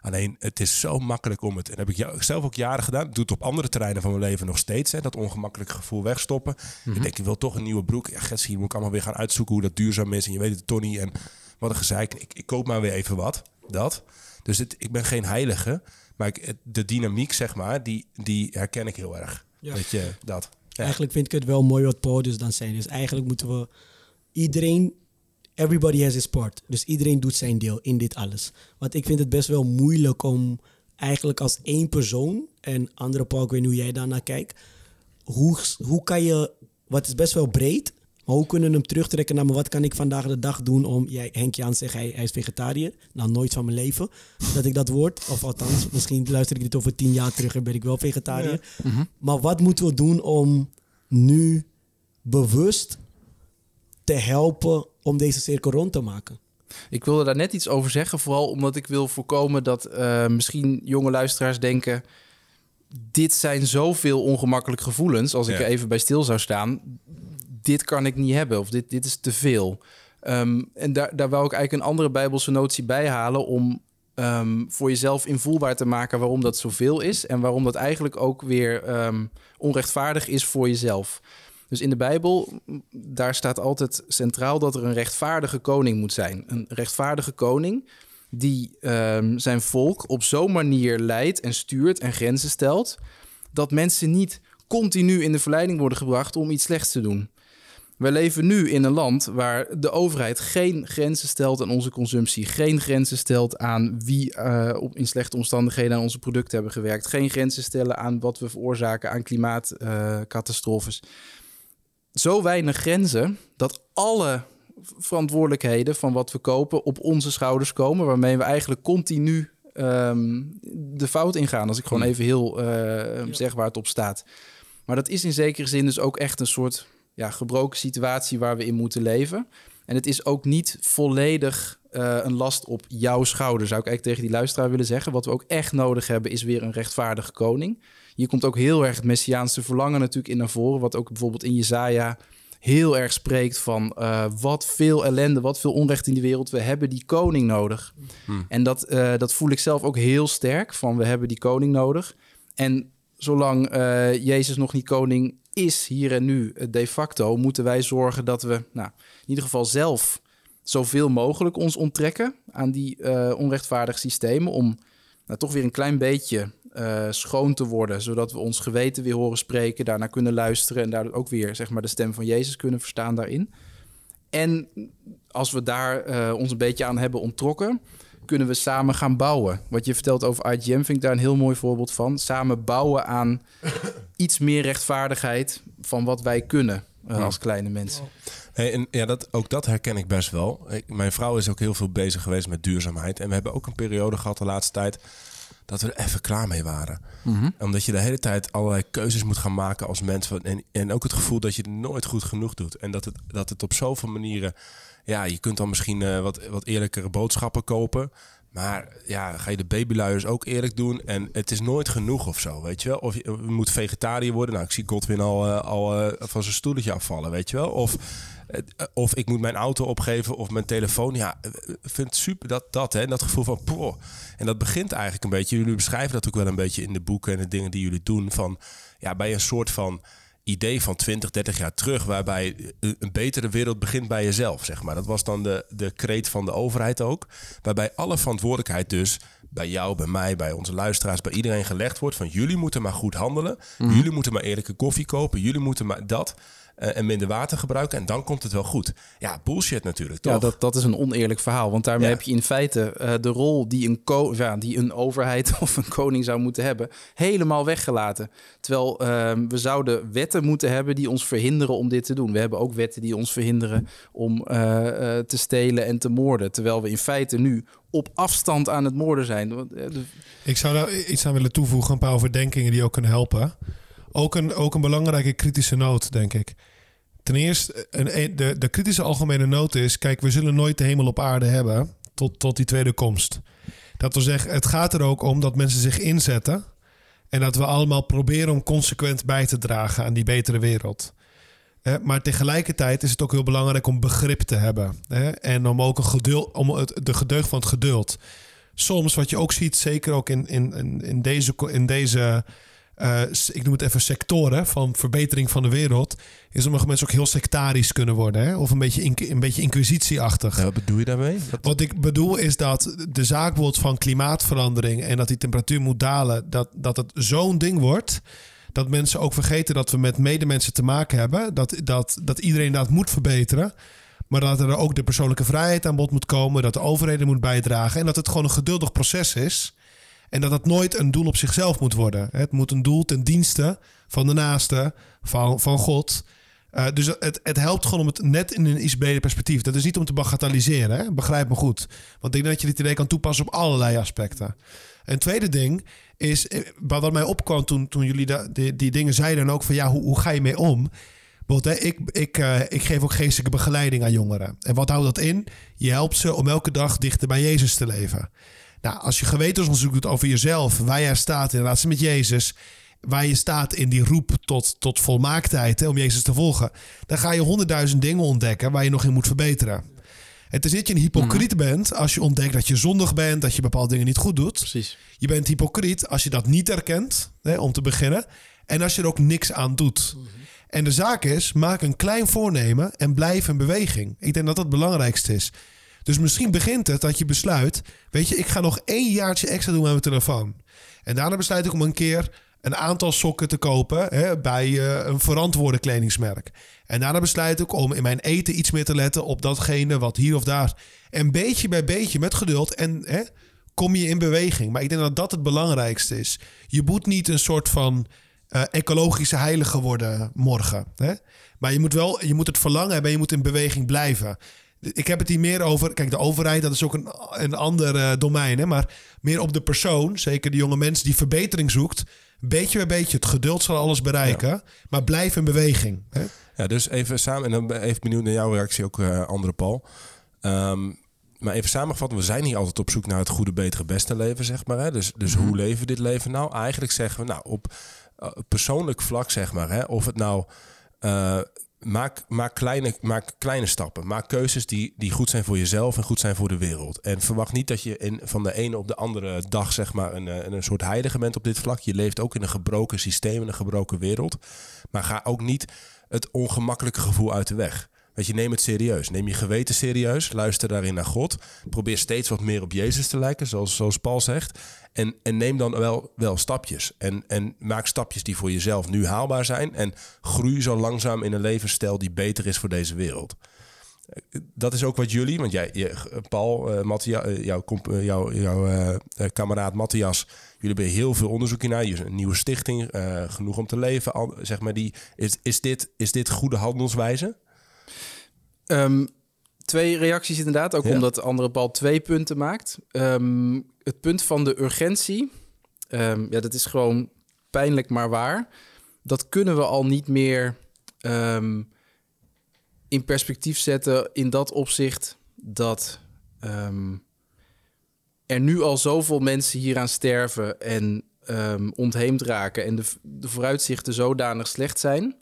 Alleen, het is zo makkelijk om het... En dat heb ik zelf ook jaren gedaan. Ik doe het op andere terreinen van mijn leven nog steeds. Hè, dat ongemakkelijke gevoel wegstoppen. Ik denk, ik wil toch een nieuwe broek. Ja, Gets, hier moet ik allemaal weer gaan uitzoeken hoe dat duurzaam is. En je weet het niet. En wat een gezeik. Ik, ik koop maar weer even wat. Dat. Dus het, ik ben geen heilige. Maar ik, de dynamiek, zeg maar, die, die herken ik heel erg. Ja. Weet je, dat. Eigenlijk vind ik het wel mooi wat dus dan zei. Dus eigenlijk moeten we iedereen, everybody has his part. Dus iedereen doet zijn deel in dit alles. Want ik vind het best wel moeilijk om eigenlijk als één persoon, en andere Paul, ik weet hoe jij daarnaar kijkt, hoe, hoe kan je, wat is best wel breed, maar hoe kunnen we hem terugtrekken naar, maar wat kan ik vandaag de dag doen om, jij, Henk Jan zegt hij, hij is vegetariër, nou nooit van mijn leven dat ik dat word, of althans, misschien luister ik dit over tien jaar terug en ben ik wel vegetariër. Maar wat moeten we doen om nu bewust te helpen om deze cirkel rond te maken? Ik wilde daar net iets over zeggen, vooral omdat ik wil voorkomen dat eh, misschien jonge luisteraars denken: dit zijn zoveel ongemakkelijke gevoelens. Als ik er even bij stil zou staan, dit kan ik niet hebben of dit, dit is te veel. Ehm, en daar, daar wou ik eigenlijk een andere Bijbelse notie bij halen om ehm, voor jezelf invoelbaar te maken waarom dat zoveel is en waarom dat eigenlijk ook weer ehm, onrechtvaardig is voor jezelf. Dus in de Bijbel, daar staat altijd centraal dat er een rechtvaardige koning moet zijn. Een rechtvaardige koning die zijn volk op zo'n manier leidt en stuurt en grenzen stelt, dat mensen niet continu in de verleiding worden gebracht om iets slechts te doen. Wij leven nu in een land waar de overheid geen grenzen stelt aan onze consumptie, geen grenzen stelt aan wie eh, in slechte omstandigheden aan onze producten hebben gewerkt, geen grenzen stellen aan wat we veroorzaken aan klimaatcatastrofes. Zo weinig grenzen dat alle verantwoordelijkheden van wat we kopen op onze schouders komen, waarmee we eigenlijk continu ehm, de fout ingaan. Als ik gewoon even heel eh, zeg waar het op staat. Maar dat is in zekere zin dus ook echt een soort ja, gebroken situatie waar we in moeten leven. En het is ook niet volledig eh, een last op jouw schouder, zou ik eigenlijk tegen die luisteraar willen zeggen. Wat we ook echt nodig hebben, is weer een rechtvaardige koning. Hier komt ook heel erg het Messiaanse verlangen natuurlijk in naar voren. Wat ook bijvoorbeeld in Jezaja heel erg spreekt van eh, wat veel ellende, wat veel onrecht in de wereld. We hebben die koning nodig. En dat, eh, dat voel ik zelf ook heel sterk, van we hebben die koning nodig. En zolang Jezus nog niet koning is, hier en nu, eh, de facto, moeten wij zorgen dat we nou, in ieder geval zelf zoveel mogelijk ons onttrekken aan die eh, onrechtvaardige systemen. Om nou, toch weer een klein beetje eh, schoon te worden, zodat we ons geweten weer horen spreken, daarna kunnen luisteren en daardoor ook weer zeg maar, de stem van Jezus kunnen verstaan daarin. En als we daar ons een beetje aan hebben onttrokken, kunnen we samen gaan bouwen. Wat je vertelt over IGM vind ik daar een heel mooi voorbeeld van. Samen bouwen aan iets meer rechtvaardigheid van wat wij kunnen. eh, als kleine mensen. Hey, en ja, dat, ook dat herken ik best wel. Ik, mijn vrouw is ook heel veel bezig geweest met duurzaamheid. En we hebben ook een periode gehad de laatste tijd dat we er even klaar mee waren. Omdat je de hele tijd allerlei keuzes moet gaan maken als mens. Van- En, en ook het gevoel dat je het nooit goed genoeg doet. En dat het, dat het op zoveel manieren... Ja, je kunt dan misschien eh, wat, wat eerlijkere boodschappen kopen. Maar ja, ga je de babyluiers ook eerlijk doen. En het is nooit genoeg of zo, weet je wel. Of je, moet vegetariër worden. Nou, ik zie Godwin al, eh, al eh, van zijn stoeltje afvallen, weet je wel. Of, of ik moet mijn auto opgeven of mijn telefoon. Ja, ik vind het super dat, dat, hè, dat gevoel van... Poh. En dat begint eigenlijk een beetje... Jullie beschrijven dat ook wel een beetje in de boeken en de dingen die jullie doen. Van, ja, bij een soort van idee van 20, 30 jaar terug, waarbij een betere wereld begint bij jezelf, zeg maar. Dat was dan de, de kreet van de overheid ook, waarbij alle verantwoordelijkheid dus bij jou, bij mij, bij onze luisteraars, bij iedereen gelegd wordt van jullie moeten maar goed handelen, jullie moeten maar eerlijke koffie kopen, jullie moeten maar dat en minder water gebruiken en dan komt het wel goed. Ja, bullshit natuurlijk, toch? Ja, dat, dat is een oneerlijk verhaal. Want daarmee Ja. heb je in feite eh, de rol die een, ko- ja, die een overheid of een koning zou moeten hebben, helemaal weggelaten. Terwijl ehm, we zouden wetten moeten hebben die ons verhinderen om dit te doen. We hebben ook wetten die ons verhinderen om eh, eh, te stelen en te moorden. Terwijl we in feite nu op afstand aan het moorden zijn. Eh, Ik zou daar iets aan willen toevoegen, een paar overdenkingen die ook kunnen helpen. Ook een, ook een belangrijke kritische noot, denk ik. Ten eerste, een, de, de kritische algemene noot is... kijk, we zullen nooit de hemel op aarde hebben tot, tot die tweede komst. Dat wil zeggen, het gaat er ook om dat mensen zich inzetten... en dat we allemaal proberen om consequent bij te dragen aan die betere wereld. Maar tegelijkertijd is het ook heel belangrijk om begrip te hebben. En om ook een geduld, om de gedeugd van het geduld soms wat je ook ziet, zeker ook in, in, in deze, in deze eh, ik noem het even sectoren van verbetering van de wereld, is sommige mensen ook heel sectarisch kunnen worden. Hè? Of een beetje, een beetje inquisitieachtig. Ja, wat bedoel je daarmee? Wat- Wat ik bedoel is dat de zaak bijvoorbeeld van klimaatverandering en dat die temperatuur moet dalen, dat, dat het zo'n ding wordt. Dat mensen ook vergeten dat we met medemensen te maken hebben. Dat, dat, dat iedereen dat moet verbeteren. Maar dat er ook de persoonlijke vrijheid aan bod moet komen. Dat de overheden moet bijdragen. En dat het gewoon een geduldig proces is. En dat het nooit een doel op zichzelf moet worden. Het moet een doel ten dienste van de naaste, van, van God. Eh, dus het, het helpt gewoon om het net in een iets breder perspectief. Dat is niet om te bagatelliseren, hè? begrijp me goed. Want ik denk dat je dit idee kan toepassen op allerlei aspecten. Een tweede ding is, eh, wat mij opkwam toen, toen jullie die, die dingen zeiden... en ook van ja, hoe, hoe ga je mee om? Bijvoorbeeld, ik, ik, eh, ik geef ook geestelijke begeleiding aan jongeren. En wat houdt dat in? Je helpt ze om elke dag dichter bij Jezus te leven. Nou, als je gewetensonderzoek doet over jezelf, waar jij staat in relatie met Jezus, waar je staat in die roep tot, tot volmaaktheid hè, om Jezus te volgen, dan ga je honderdduizend dingen ontdekken waar je nog in moet verbeteren. Het is niet dat je een hypocriet bent als je ontdekt dat je zondig bent, dat je bepaalde dingen niet goed doet. precies. Je bent hypocriet als je dat niet erkent, hè, om te beginnen. En als je er ook niks aan doet. En de zaak is, maak een klein voornemen en blijf in beweging. Ik denk dat dat het belangrijkste is. Dus misschien begint het dat je besluit... weet je, ik ga nog één jaartje extra doen aan mijn telefoon. En daarna besluit ik om een keer een aantal sokken te kopen... Hè, bij eh, een verantwoorde kledingmerk. En daarna besluit ik om in mijn eten iets meer te letten... op datgene wat hier of daar... En beetje bij beetje, met geduld en... Hè, kom je in beweging. Maar ik denk dat dat het belangrijkste is. Je moet niet een soort van eh, ecologische heilige worden morgen. Hè? Maar je moet wel, je moet het verlangen hebben en je moet in beweging blijven. Ik heb het hier meer over. Kijk, de overheid, dat is ook een, een ander eh, domein. Hè? Maar meer op de persoon, zeker de jonge mensen die verbetering zoekt. Beetje bij beetje. Het geduld zal alles bereiken. Maar blijf in beweging. Hè? Ja, dus even samen, en dan even benieuwd naar jouw reactie ook, eh, andere Paul. Ehm, maar even samengevat, we zijn niet altijd op zoek naar het goede, betere, beste leven, zeg maar. Hè? Dus, dus hoe leven we dit leven nou? Eigenlijk zeggen we, nou, op eh, persoonlijk vlak, zeg maar, hè? of het nou... maak, maak, kleine, maak kleine stappen. Maak keuzes die, die goed zijn voor jezelf en goed zijn voor de wereld. En verwacht niet dat je in, van de ene op de andere dag zeg maar, een, eh, een soort heilige bent op dit vlak. Je leeft ook in een gebroken systeem, in een gebroken wereld. Maar ga ook niet het ongemakkelijke gevoel uit de weg. Weet je, neem het serieus. Neem je geweten serieus. Luister daarin naar God. Probeer steeds wat meer op Jezus te lijken, zoals, zoals Paul zegt. En, en neem dan wel, wel stapjes. En, en maak stapjes die voor jezelf nu haalbaar zijn. En groei zo langzaam in een levensstijl die beter is voor deze wereld. dat is ook wat jullie, want jij, Paul, uh, jouw, uh, kameraad Matthias, jullie hebben heel veel onderzoek naar. Je een nieuwe stichting, genoeg om te leven. Zeg maar die, is, is, dit, is dit goede handelswijze? Um, twee reacties inderdaad, ook ja. omdat de andere Paul twee punten maakt. Um, het punt van de urgentie, um, ja, dat is gewoon pijnlijk maar waar. Dat kunnen we al niet meer in perspectief zetten in dat opzicht dat er nu al zoveel mensen hieraan sterven en ontheemd raken en de, de vooruitzichten zodanig slecht zijn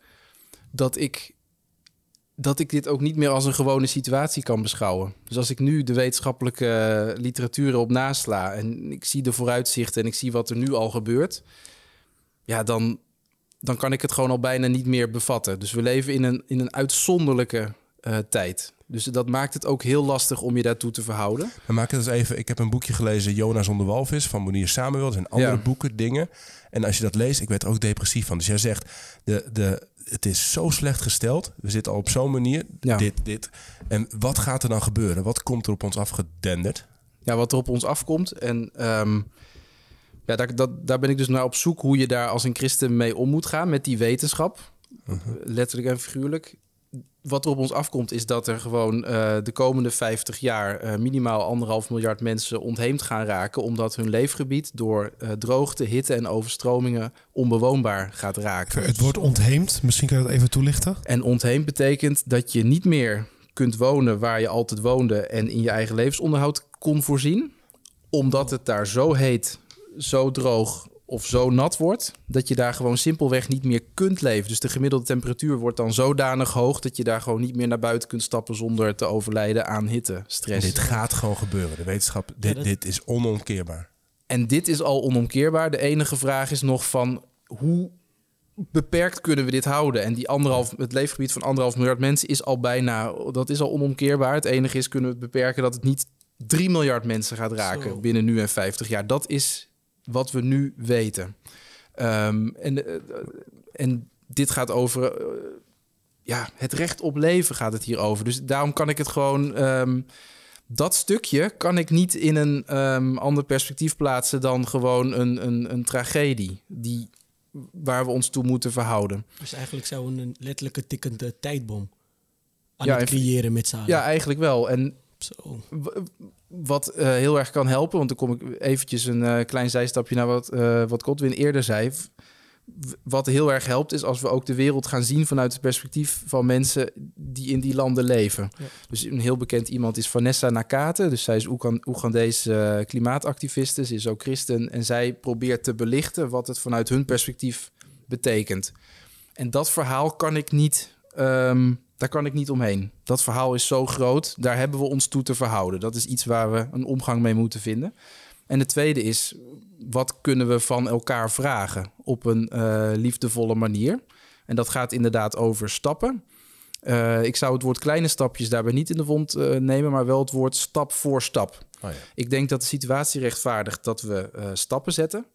dat ik, dat ik dit ook niet meer als een gewone situatie kan beschouwen. Dus als ik nu de wetenschappelijke literatuur op nasla en ik zie de vooruitzichten en ik zie wat er nu al gebeurt, ja, dan, dan kan ik het gewoon al bijna niet meer bevatten. Dus we leven in een, in een uitzonderlijke uh, tijd. Dus dat maakt het ook heel lastig om je daartoe te verhouden. We maken het eens even. Ik heb een boekje gelezen, Jonas onder walvis van Monier Samuel. Zijn andere ja. boeken, dingen. En als je dat leest, ik werd er ook depressief van. Dus jij zegt, de, de, het is zo slecht gesteld. We zitten al op zo'n manier. Ja. Dit, dit. En wat gaat er dan gebeuren? Wat komt er op ons afgedenderd? Ja, wat er op ons afkomt. En um, ja, daar, dat, daar ben ik dus naar op zoek hoe je daar als een christen mee om moet gaan met die wetenschap. Uh -huh. Letterlijk en figuurlijk wat er op ons afkomt, is dat er gewoon uh, de komende 50 jaar uh, minimaal anderhalf miljard mensen ontheemd gaan raken. Omdat hun leefgebied door uh, droogte, hitte en overstromingen onbewoonbaar gaat raken. Het wordt ontheemd, misschien kan je dat even toelichten. En ontheemd betekent dat je niet meer kunt wonen waar je altijd woonde en in je eigen levensonderhoud kon voorzien. Omdat het daar zo heet, zo droog of zo nat wordt dat je daar gewoon simpelweg niet meer kunt leven. Dus de gemiddelde temperatuur wordt dan zodanig hoog dat je daar gewoon niet meer naar buiten kunt stappen zonder te overlijden aan hitte, stress. En dit gaat gewoon gebeuren. De wetenschap, dit, ja, dat... dit is onomkeerbaar. En dit is al onomkeerbaar. De enige vraag is nog van hoe beperkt kunnen we dit houden? En die anderhalf, het leefgebied van anderhalf miljard mensen is al bijna, dat is al onomkeerbaar. Het enige is kunnen we het beperken dat het niet 3 miljard mensen gaat raken Zo. binnen nu en 50 jaar. Dat is wat we nu weten. Um, en, uh, en dit gaat over uh, ja, het recht op leven gaat het hier over. Dus daarom kan ik het gewoon. Um, dat stukje kan ik niet in een um, ander perspectief plaatsen dan gewoon een, een, een tragedie die, waar we ons toe moeten verhouden. Dus eigenlijk zou een letterlijke tikkende tijdbom aan ja, het creëren met z'n Ja, eigenlijk wel. En Zo. wat uh, heel erg kan helpen, want dan kom ik eventjes een uh, klein zijstapje naar wat, uh, wat Godwin eerder zei. Wat heel erg helpt is als we ook de wereld gaan zien vanuit het perspectief van mensen die in die landen leven. Ja. Dus een heel bekend iemand is Vanessa Nakate. Dus zij is Oegandese klimaatactiviste. Ze is ook christen en zij probeert te belichten wat het vanuit hun perspectief betekent. En dat verhaal kan ik niet um, daar kan ik niet omheen. Dat verhaal is zo groot, daar hebben we ons toe te verhouden. Dat is iets waar we een omgang mee moeten vinden. En de tweede is, wat kunnen we van elkaar vragen op een uh, liefdevolle manier? En dat gaat inderdaad over stappen. Uh, ik zou het woord kleine stapjes daarbij niet in de wond uh, nemen, maar wel het woord stap voor stap. Oh ja. Ik denk dat de situatie rechtvaardigt dat we stappen zetten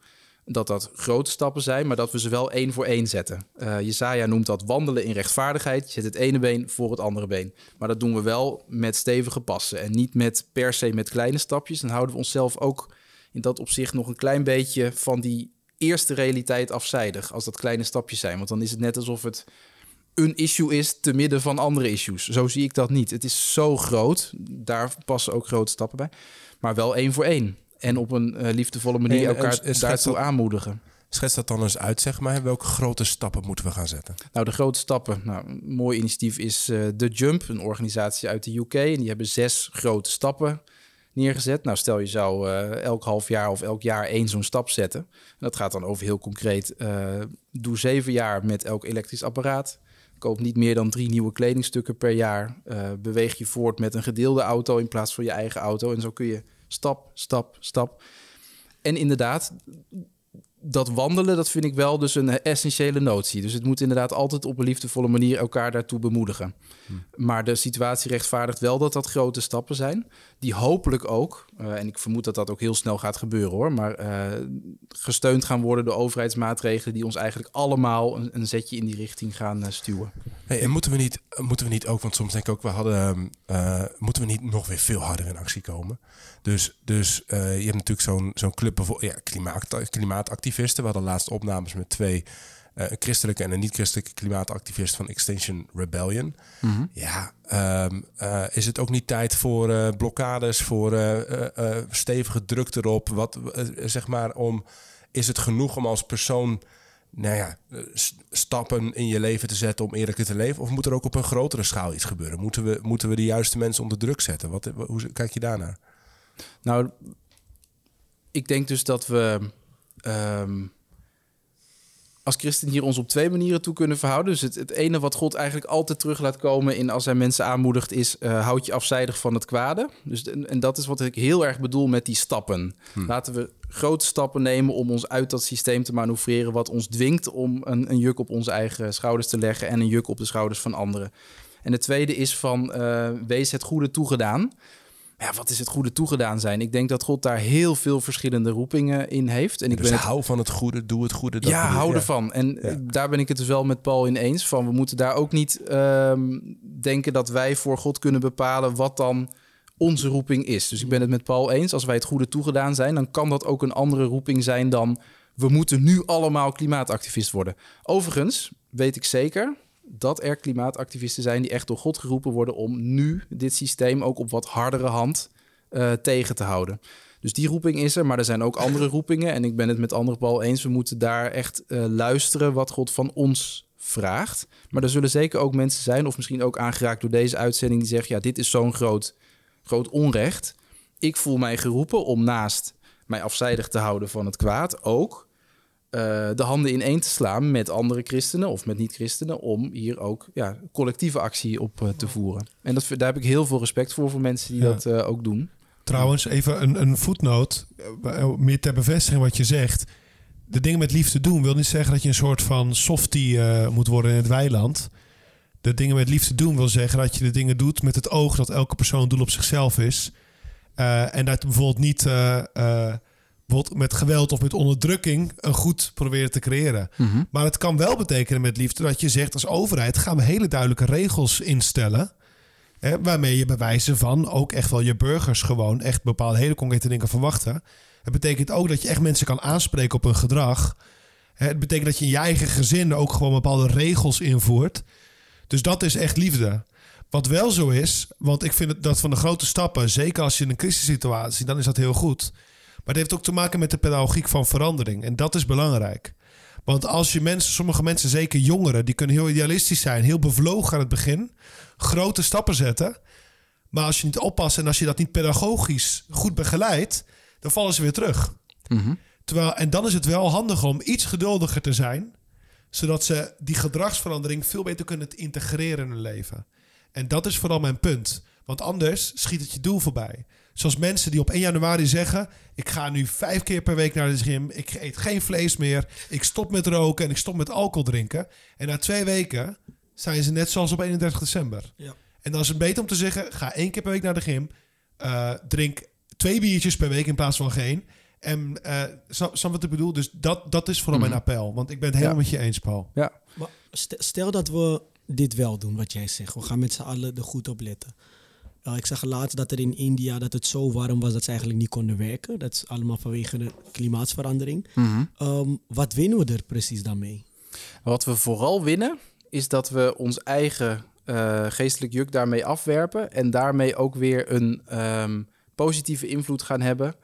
dat dat grote stappen zijn, maar dat we ze wel één voor één zetten. Uh, Jesaja noemt dat wandelen in rechtvaardigheid. Je zet het ene been voor het andere been. Maar dat doen we wel met stevige passen en niet met per se met kleine stapjes. Dan houden we onszelf ook in dat opzicht nog een klein beetje van die eerste realiteit afzijdig als dat kleine stapjes zijn. Want dan is het net alsof het een issue is te midden van andere issues. Zo zie ik dat niet. Het is zo groot. Daar passen ook grote stappen bij. Maar wel één voor één en op een uh, liefdevolle manier elkaar en, daartoe aanmoedigen. Schets dat dan eens uit, zeg maar. Welke grote stappen moeten we gaan zetten? Nou, de grote stappen. Nou, een mooi initiatief is uh, The Jump, een organisatie uit de UK. En die hebben zes grote stappen neergezet. Nou, stel je zou uh, elk half jaar of elk jaar één zo'n stap zetten. En dat gaat dan over heel concreet. Doe zeven jaar met elk elektrisch apparaat. Koop niet meer dan drie nieuwe kledingstukken per jaar. Beweeg je voort met een gedeelde auto in plaats van je eigen auto. En zo kun je Stap, stap, stap. En inderdaad, dat wandelen, dat vind ik wel dus een essentiële notie. Dus het moet inderdaad altijd op een liefdevolle manier elkaar daartoe bemoedigen. Maar de situatie rechtvaardigt wel dat dat grote stappen zijn. Die hopelijk ook, eh, en ik vermoed dat dat ook heel snel gaat gebeuren hoor, maar eh, gesteund gaan worden door overheidsmaatregelen die ons eigenlijk allemaal een, een zetje in die richting gaan eh, stuwen. Hey, en moeten we, niet, moeten we niet ook, want soms denk ik ook, we hadden, eh, moeten we niet nog weer veel harder in actie komen? Dus, dus je hebt natuurlijk zo'n zo'n club, bijvoorbeeld, ja, klimaat, klimaatactivisten. We hadden laatst opnames met twee, een christelijke en een niet-christelijke klimaatactivist van Extinction Rebellion. Ja, ehm, eh, is het ook niet tijd voor eh, blokkades, voor eh, eh, eh, stevige druk erop? Wat, eh, zeg maar, om, is het genoeg om als persoon nou ja, eh, stappen in je leven te zetten om eerlijker te leven? Of moet er ook op een grotere schaal iets gebeuren? Moeten we, moeten we de juiste mensen onder druk zetten? Wat, hoe kijk je daarnaar? Nou, ik denk dus dat we ehm, als christen hier ons op twee manieren toe kunnen verhouden. Dus het, het ene wat God eigenlijk altijd terug laat komen in als hij mensen aanmoedigt is... eh, houd je afzijdig van het kwade. Dus, en dat is wat ik heel erg bedoel met die stappen. Laten we grote stappen nemen om ons uit dat systeem te manoeuvreren... wat ons dwingt om een, een juk op onze eigen schouders te leggen... en een juk op de schouders van anderen. En de tweede is van eh, wees het goede toegedaan. Ja, wat is het goede toegedaan zijn? Ik denk dat God daar heel veel verschillende roepingen in heeft. En ik dus ben het hou van het goede, doe het goede. dat ja, bedoel- hou ervan. En Ja. daar ben ik het dus wel met Paul in eens. Van we moeten daar ook niet ehm, denken dat wij voor God kunnen bepalen wat dan onze roeping is. Dus ik ben het met Paul eens. Als wij het goede toegedaan zijn, dan kan dat ook een andere roeping zijn dan we moeten nu allemaal klimaatactivist worden. Overigens weet ik zeker dat er klimaatactivisten zijn die echt door God geroepen worden om nu dit systeem ook op wat hardere hand eh, tegen te houden. Dus die roeping is er, maar er zijn ook andere roepingen. En ik ben het met andere Paul eens. We moeten daar echt eh, luisteren wat God van ons vraagt. Maar er zullen zeker ook mensen zijn, of misschien ook aangeraakt door deze uitzending, die zeggen: ja, dit is zo'n groot, groot onrecht. Ik voel mij geroepen om naast mij afzijdig te houden van het kwaad ook eh, de handen ineen te slaan met andere christenen of met niet-christenen om hier ook ja, collectieve actie op eh, te voeren. En dat, daar heb ik heel veel respect voor voor mensen die Ja. dat eh, ook doen. Trouwens, even een, voetnoot. eh, Meer ter bevestiging wat je zegt. De dingen met liefde doen wil niet zeggen dat je een soort van softie moet worden in het weiland. De dingen met liefde doen wil zeggen dat je de dingen doet met het oog dat elke persoon doel op zichzelf is. En dat bijvoorbeeld niet bijvoorbeeld met geweld of met onderdrukking een goed proberen te creëren. Maar het kan wel betekenen met liefde dat je zegt als overheid gaan we hele duidelijke regels instellen. Hè, waarmee je bij wijze van ook echt wel je burgers gewoon echt bepaalde hele concrete dingen verwachten. Het betekent ook dat je echt mensen kan aanspreken op hun gedrag. Hè, het betekent dat je in je eigen gezin ook gewoon bepaalde regels invoert. Dus dat is echt liefde. Wat wel zo is, want ik vind dat van de grote stappen, zeker als je in een crisissituatie, dan is dat heel goed. Maar het heeft ook te maken met de pedagogiek van verandering. En dat is belangrijk. Want als je mensen, sommige mensen, zeker jongeren, die kunnen heel idealistisch zijn, heel bevlogen aan het begin, grote stappen zetten. Maar als je niet oppast en als je dat niet pedagogisch goed begeleidt, dan vallen ze weer terug. Terwijl, en dan is het wel handig om iets geduldiger te zijn, zodat ze die gedragsverandering veel beter kunnen integreren in hun leven. En dat is vooral mijn punt. Want anders schiet het je doel voorbij. Zoals mensen die op 1 januari zeggen: Ik ga nu vijf keer per week naar de gym. Ik eet geen vlees meer. Ik stop met roken en ik stop met alcohol drinken. En na twee weken zijn ze net zoals op 31 december. Ja. En dan is het beter om te zeggen: Ga één keer per week naar de gym. Eh, drink twee biertjes per week in plaats van geen. En uh, snap, wat ik bedoel? Dus dat, dat is vooral mijn appel. Want ik ben het helemaal Ja. met je eens, Paul. Ja. Maar st- stel dat we dit wel doen, wat jij zegt. We gaan met z'n allen er goed op letten. Uh, ik zag laatst dat er in India dat het zo warm was dat ze eigenlijk niet konden werken. Dat is allemaal vanwege de klimaatsverandering. Um, wat winnen we er precies daarmee? Wat we vooral winnen, is dat we ons eigen uh, geestelijk juk daarmee afwerpen. En daarmee ook weer een um, positieve invloed gaan hebben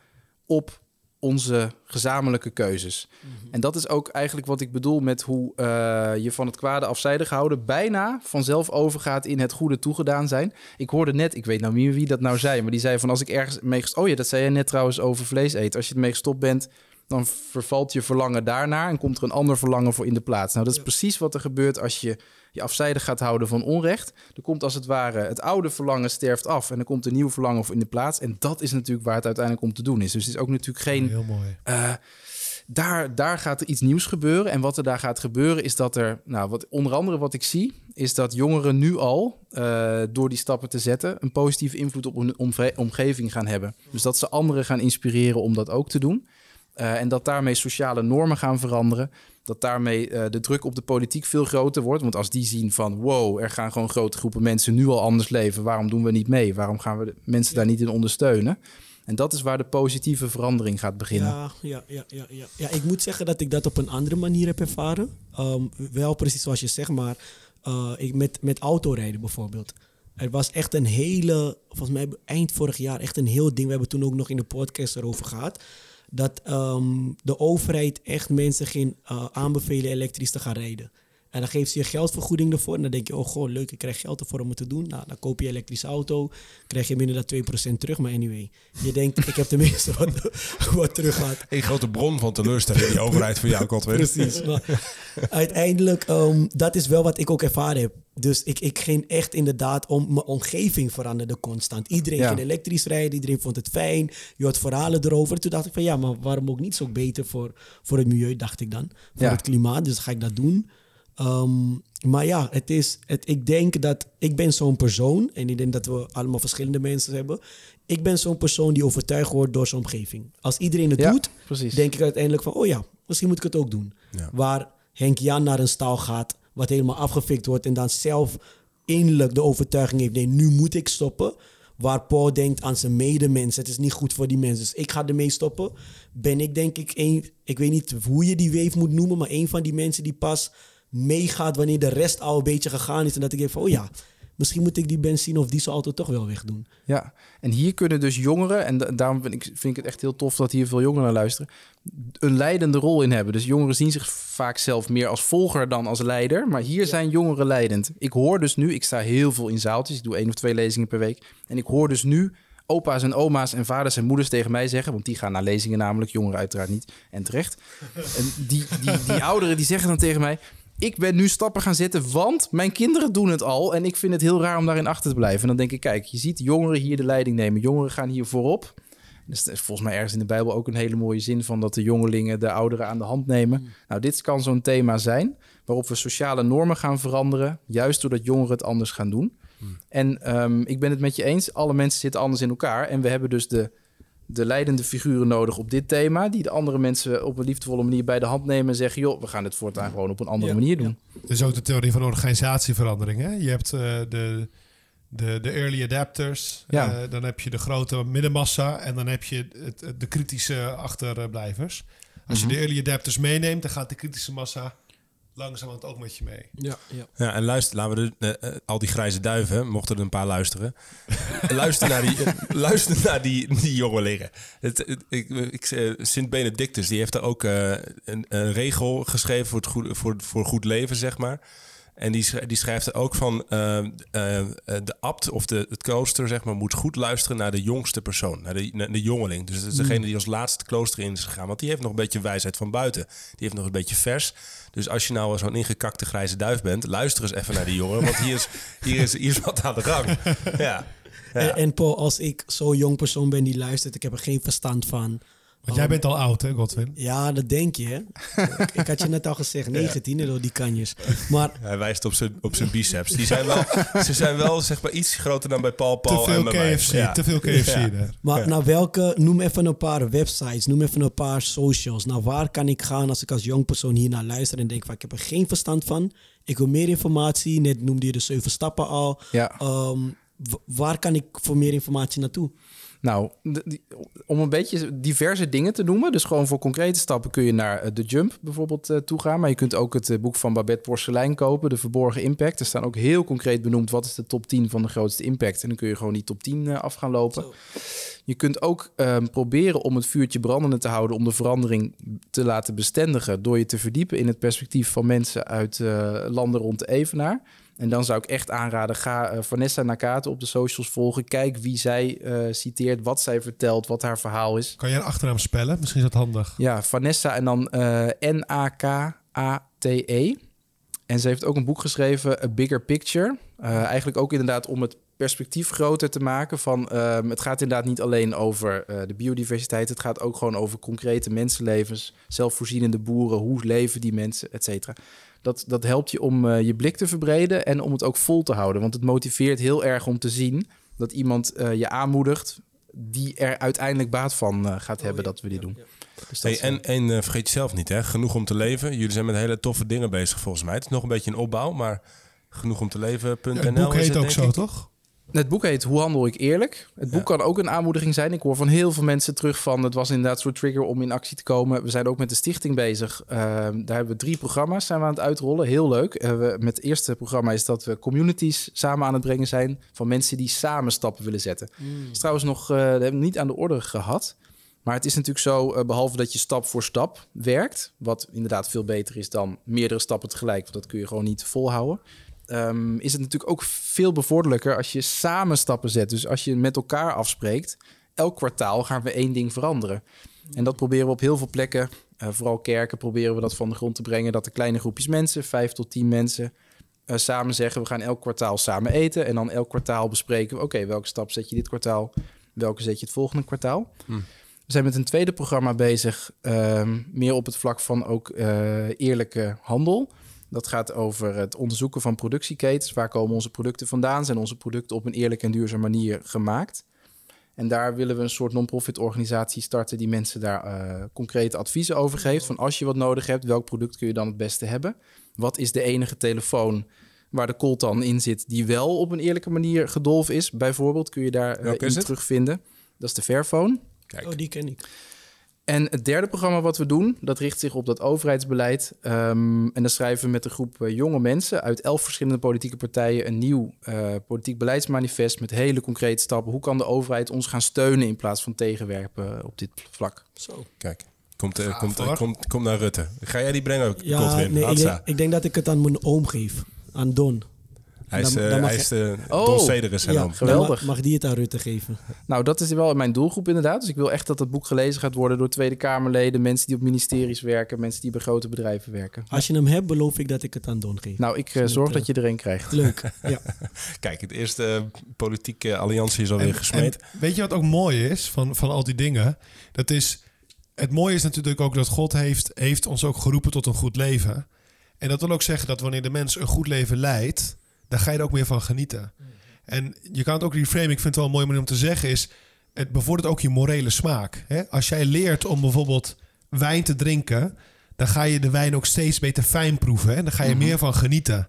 op onze gezamenlijke keuzes. Mm-hmm. En dat is ook eigenlijk wat ik bedoel met hoe uh, je van het kwade afzijdig houden bijna vanzelf overgaat in het goede toegedaan zijn. Ik hoorde net, ik weet nou niet wie dat nou zei, maar die zei van als ik ergens mee gestopt... Oh ja, dat zei je net trouwens over vlees eten. Als je ermee gestopt bent, dan vervalt je verlangen daarnaar en komt er een ander verlangen voor in de plaats. Nou, dat is precies wat er gebeurt als je je afzijdig gaat houden van onrecht. Er komt als het ware het oude verlangen sterft af en er komt een nieuw verlangen voor in de plaats. En dat is natuurlijk waar het uiteindelijk om te doen is. Dus het is ook natuurlijk geen. Heel mooi. Uh, daar, daar gaat er iets nieuws gebeuren. En wat er daar gaat gebeuren is dat er, nou, wat, onder andere wat ik zie, is dat jongeren nu al, uh, door die stappen te zetten, een positieve invloed op hun omgeving gaan hebben. Dus dat ze anderen gaan inspireren om dat ook te doen. Uh, en dat daarmee sociale normen gaan veranderen. Dat daarmee uh, de druk op de politiek veel groter wordt. Want als die zien van wow, er gaan gewoon grote groepen mensen nu al anders leven. Waarom doen we niet mee? Waarom gaan we de mensen daar niet in ondersteunen? En dat is waar de positieve verandering gaat beginnen. Ja, ja, ja, ja, ja. ja ik moet zeggen dat ik dat op een andere manier heb ervaren. Um, wel precies zoals je zegt, maar uh, ik met, met autorijden bijvoorbeeld. Er was echt een hele, volgens mij eind vorig jaar, echt een heel ding. We hebben toen ook nog in de podcast erover gehad. Dat um, de overheid echt mensen ging uh, aanbevelen elektrisch te gaan rijden. En dan geeft ze je geldvergoeding ervoor. En dan denk je, oh goh, leuk, ik krijg geld ervoor om het te doen. Nou, dan koop je een elektrische auto, krijg je minder dan 2% terug. Maar anyway, je denkt, ik heb tenminste wat, wat terug gehad. Een grote bron van teleurstelling, die overheid voor jou, Godwin. Precies, maar uiteindelijk, um, dat is wel wat ik ook ervaren heb. Dus ik, ik ging echt inderdaad om mijn omgeving veranderde constant. Iedereen ja. ging elektrisch rijden, iedereen vond het fijn. Je had verhalen erover. Toen dacht ik van ja, maar waarom ook niet zo beter voor, voor het milieu, dacht ik dan. Voor Ja. het klimaat, dus ga ik dat doen. Um, maar ja, het is, het, ik denk dat ik ben zo'n persoon, en ik denk dat we allemaal verschillende mensen hebben. Ik ben zo'n persoon die overtuigd wordt door zijn omgeving. Als iedereen het Ja, doet, precies. denk ik uiteindelijk van, oh ja, misschien moet ik het ook doen. Ja. Waar Henk Jan naar een stal gaat, wat helemaal afgefikt wordt en dan zelf innerlijk de overtuiging heeft, nee, nu moet ik stoppen. Waar Paul denkt aan zijn medemensen, het is niet goed voor die mensen, dus ik ga ermee stoppen. Ben ik denk ik een, ik weet niet hoe je die weef moet noemen, maar een van die mensen die pas meegaat wanneer de rest al een beetje gegaan is. En dat ik denk van, oh ja, misschien moet ik die benzine of dieselauto toch wel wegdoen. Ja, en hier kunnen dus jongeren, en da- daarom vind ik, vind ik het echt heel tof dat hier veel jongeren naar luisteren, een leidende rol in hebben. Dus jongeren zien zich vaak zelf meer als volger dan als leider, maar hier zijn jongeren leidend. Ik hoor dus nu, ik sta heel veel in zaaltjes, ik doe één of twee lezingen per week, en ik hoor dus nu opa's en oma's en vaders en moeders tegen mij zeggen, want die gaan naar lezingen namelijk, jongeren uiteraard niet, en terecht. En die, die, die ouderen die zeggen dan tegen mij, ik ben nu stappen gaan zetten, want mijn kinderen doen het al. En ik vind het heel raar om daarin achter te blijven. En dan denk ik, kijk, je ziet jongeren hier de leiding nemen. Jongeren gaan hier voorop. Dus is volgens mij ergens in de Bijbel ook een hele mooie zin van dat de jongelingen de ouderen aan de hand nemen. Nou, dit kan zo'n thema zijn waarop we sociale normen gaan veranderen, juist doordat jongeren het anders gaan doen. En ehm, ik ben het met je eens, alle mensen zitten anders in elkaar. En we hebben dus de, de leidende figuren nodig op dit thema, die de andere mensen op een liefdevolle manier bij de hand nemen en zeggen, joh, we gaan het voortaan gewoon op een andere Ja, manier doen. Er is ook de theorie van organisatieverandering. Hè? Je hebt eh, de, de, de early adapters, Ja. eh, dan heb je de grote middenmassa en dan heb je het, de kritische achterblijvers. Als je de early adapters meeneemt, dan gaat de kritische massa langzamerhand ook met je mee. Ja, ja. Ja, en luister, laten we de, eh, al die grijze duiven, mochten er een paar luisteren. luister naar die, eh, luister naar die, die jongelingen. Het, het, ik, ik, eh, Sint Benedictus, die heeft er ook eh, een, een regel geschreven voor, het goed, voor, voor goed leven, zeg maar. En die, die schrijft er ook van eh, eh, eh, de abt of de, het klooster, zeg maar, moet goed luisteren naar de jongste persoon, naar de, naar de jongeling. Dus dat is degene die als laatste het klooster in is gegaan. Want die heeft nog een beetje wijsheid van buiten. Die heeft nog een beetje vers. Dus als je nou zo'n ingekakte grijze duif bent, luister eens even naar die jongen. Want hier is, hier is, hier is wat aan de gang. Ja. En, en Paul, als ik zo'n jong persoon ben die luistert, ik heb er geen verstand van. Want jij bent al oud, hè, Godwin? Ja, dat denk je, hè? ik, ik had je net al gezegd, 19 hè, door die kanjes. Maar Hij wijst op zijn, op zijn biceps. Die zijn wel, ze zijn wel zeg maar, iets groter dan bij Paul, Te Paul en veel bij mij. KFC, Ja. te veel KFC Ja. daar. Maar Ja. naar welke, noem even een paar websites, noem even een paar socials. Nou, waar kan ik gaan als ik als jong persoon hier naar luister en denk van ik heb er geen verstand van. Ik wil meer informatie. Net noemde je de zeven stappen al. Ja. Ehm, waar kan ik voor meer informatie naartoe? Nou, die- om een beetje diverse dingen te noemen. Dus gewoon voor concrete stappen kun je naar eh, The Jump bijvoorbeeld eh, toe gaan. Maar je kunt ook het eh, boek van Babette Porcelein kopen, De Verborgen Impact. Er staan ook heel concreet benoemd wat is de top 10 van de grootste impact. En dan kun je gewoon die top 10 eh, af gaan lopen. Zo. Je kunt ook ehm, proberen om het vuurtje brandende te houden... om de verandering te laten bestendigen... door je te verdiepen in het perspectief van mensen uit eh, landen rond de Evenaar. En dan zou ik echt aanraden, ga eh, Vanessa Nakate op de socials volgen. Kijk wie zij eh, citeert, wat zij vertelt, wat haar verhaal is. Kan jij een achternaam spellen? Misschien is dat handig. Ja, Vanessa en dan eh, N-A-K-A-T-E. E. En ze heeft ook een boek geschreven, A Bigger Picture. Eigenlijk ook inderdaad om het perspectief groter te maken. Van, ehm, het gaat inderdaad niet alleen over eh, de biodiversiteit. Het gaat ook gewoon over concrete mensenlevens. Zelfvoorzienende boeren. Hoe leven die mensen, et cetera. Dat, dat helpt je om eh, je blik te verbreden en om het ook vol te houden. Want het motiveert heel erg om te zien dat iemand eh, je aanmoedigt... die er uiteindelijk baat van eh, gaat hebben dat we dit doen. Dus Hey, en en vergeet jezelf niet, hè? Genoeg om te leven. Jullie zijn met hele toffe dingen bezig volgens mij. Het is nog een beetje een opbouw, maar genoeg om te leven.nl Ja, het boek is heet het, ook zo, ik. toch? Het boek heet Hoe handel ik eerlijk? Het boek Ja. kan ook een aanmoediging zijn. Ik hoor van heel veel mensen terug van... het was inderdaad soort trigger om in actie te komen. We zijn ook met de stichting bezig. Ehm, daar hebben we drie programma's zijn we aan het uitrollen. Heel leuk. Eh, we, met het eerste programma is dat we communities samen aan het brengen zijn... van mensen die samen stappen willen zetten. Dat is trouwens nog dat hebben we niet aan de orde gehad. Maar het is natuurlijk zo, eh, behalve dat je stap voor stap werkt... wat inderdaad veel beter is dan meerdere stappen tegelijk... want dat kun je gewoon niet volhouden... Ehm, is het natuurlijk ook veel bevorderlijker als je samen stappen zet. Dus als je met elkaar afspreekt, elk kwartaal gaan we één ding veranderen. En dat proberen we op heel veel plekken, eh, vooral kerken, proberen we dat van de grond te brengen. Dat de kleine groepjes mensen, vijf tot tien mensen, eh, samen zeggen: we gaan elk kwartaal samen eten. En dan elk kwartaal bespreken we: oké, welke stap zet je dit kwartaal? Welke zet je het volgende kwartaal? We zijn met een tweede programma bezig, ehm, meer op het vlak van ook eh, eerlijke handel. Dat gaat over het onderzoeken van productieketens. Waar komen onze producten vandaan? Zijn onze producten op een eerlijke en duurzame manier gemaakt? En daar willen we een soort non-profit organisatie starten die mensen daar eh, concrete adviezen over geeft. Van als je wat nodig hebt, welk product kun je dan het beste hebben? Wat is de enige telefoon waar de coltan in zit die wel op een eerlijke manier gedolven is? Bijvoorbeeld kun je daar is in terugvinden. Dat is de Fairphone. Kijk, Oh, die ken ik. En het derde programma wat we doen, dat richt zich op dat overheidsbeleid. Ehm, en dan schrijven we met een groep eh, jonge mensen uit elf verschillende politieke partijen een nieuw eh, politiek beleidsmanifest met hele concrete stappen. Hoe kan de overheid ons gaan steunen in plaats van tegenwerpen op dit vlak? Zo. kijk. Komt, eh, komt, eh, komt naar Rutte. Ga jij die brengen ook, Ja, Godwin? nee, ik denk, ik denk dat ik het aan mijn oom geef. Aan Don. Hij is, Dan- eh, dan mag hij je- is de Oh. Don Cederis Ja, Geweldig. ma- mag die het aan Rutte geven. Nou, dat is wel mijn doelgroep inderdaad. Dus ik wil echt dat het boek gelezen gaat worden door Tweede Kamerleden, mensen die op ministeries werken, mensen die bij grote bedrijven werken. Als je hem hebt, beloof ik dat ik het aan Don geef. Nou, ik eh, zorg dat je er een krijgt. Leuk. Ja. Kijk, het eerste eh, politieke alliantie is alweer En- gesmeed. en weet je wat ook mooi is van, van al die dingen? Dat is, het mooie is natuurlijk ook dat God heeft, heeft ons ook geroepen tot een goed leven. En dat wil ook zeggen dat wanneer de mens een goed leven leidt, dan ga je er ook meer van genieten. En je kan het ook reframen, ik vind het wel een mooie manier om te zeggen, is het bevordert ook je morele smaak. Hè? Als jij leert om bijvoorbeeld wijn te drinken, dan ga je de wijn ook steeds beter fijn proeven. En dan ga je meer van genieten.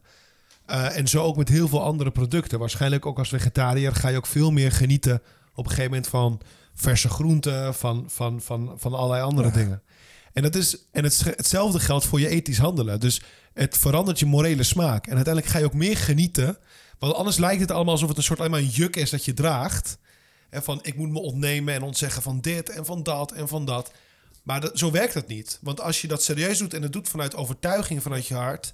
Uh, en zo ook met heel veel andere producten. Waarschijnlijk ook als vegetariër ga je ook veel meer genieten op een gegeven moment van verse groenten, van, van, van, van allerlei andere dingen. En, dat is, en het, hetzelfde geldt voor je ethisch handelen. Dus het verandert je morele smaak. En uiteindelijk ga je ook meer genieten. Want anders lijkt het allemaal alsof het een soort alleen maar een juk is dat je draagt. En van ik moet me ontnemen en ontzeggen van dit en van dat en van dat. Maar zo werkt het niet. Want als je dat serieus doet en het doet vanuit overtuiging, vanuit je hart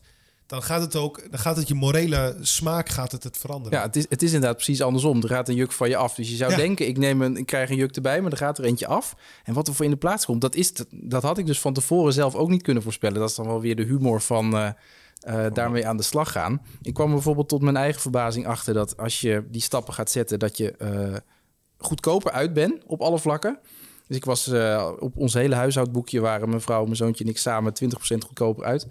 dan gaat het ook, dan gaat het je morele smaak gaat het, het veranderen. Ja, het is, het is inderdaad precies andersom. Er gaat een juk van je af. Dus je zou Ja. denken, ik, neem een, ik krijg een juk erbij, maar er gaat er eentje af. En wat er voor in de plaats komt, dat, is, dat had ik dus van tevoren zelf ook niet kunnen voorspellen. Dat is dan wel weer de humor van eh, eh, daarmee aan de slag gaan. Ik kwam bijvoorbeeld tot mijn eigen verbazing achter dat als je die stappen gaat zetten, dat je eh, goedkoper uit bent op alle vlakken. Dus ik was eh, op ons hele huishoudboekje waren mijn vrouw, mijn zoontje en ik samen 20% goedkoper uit.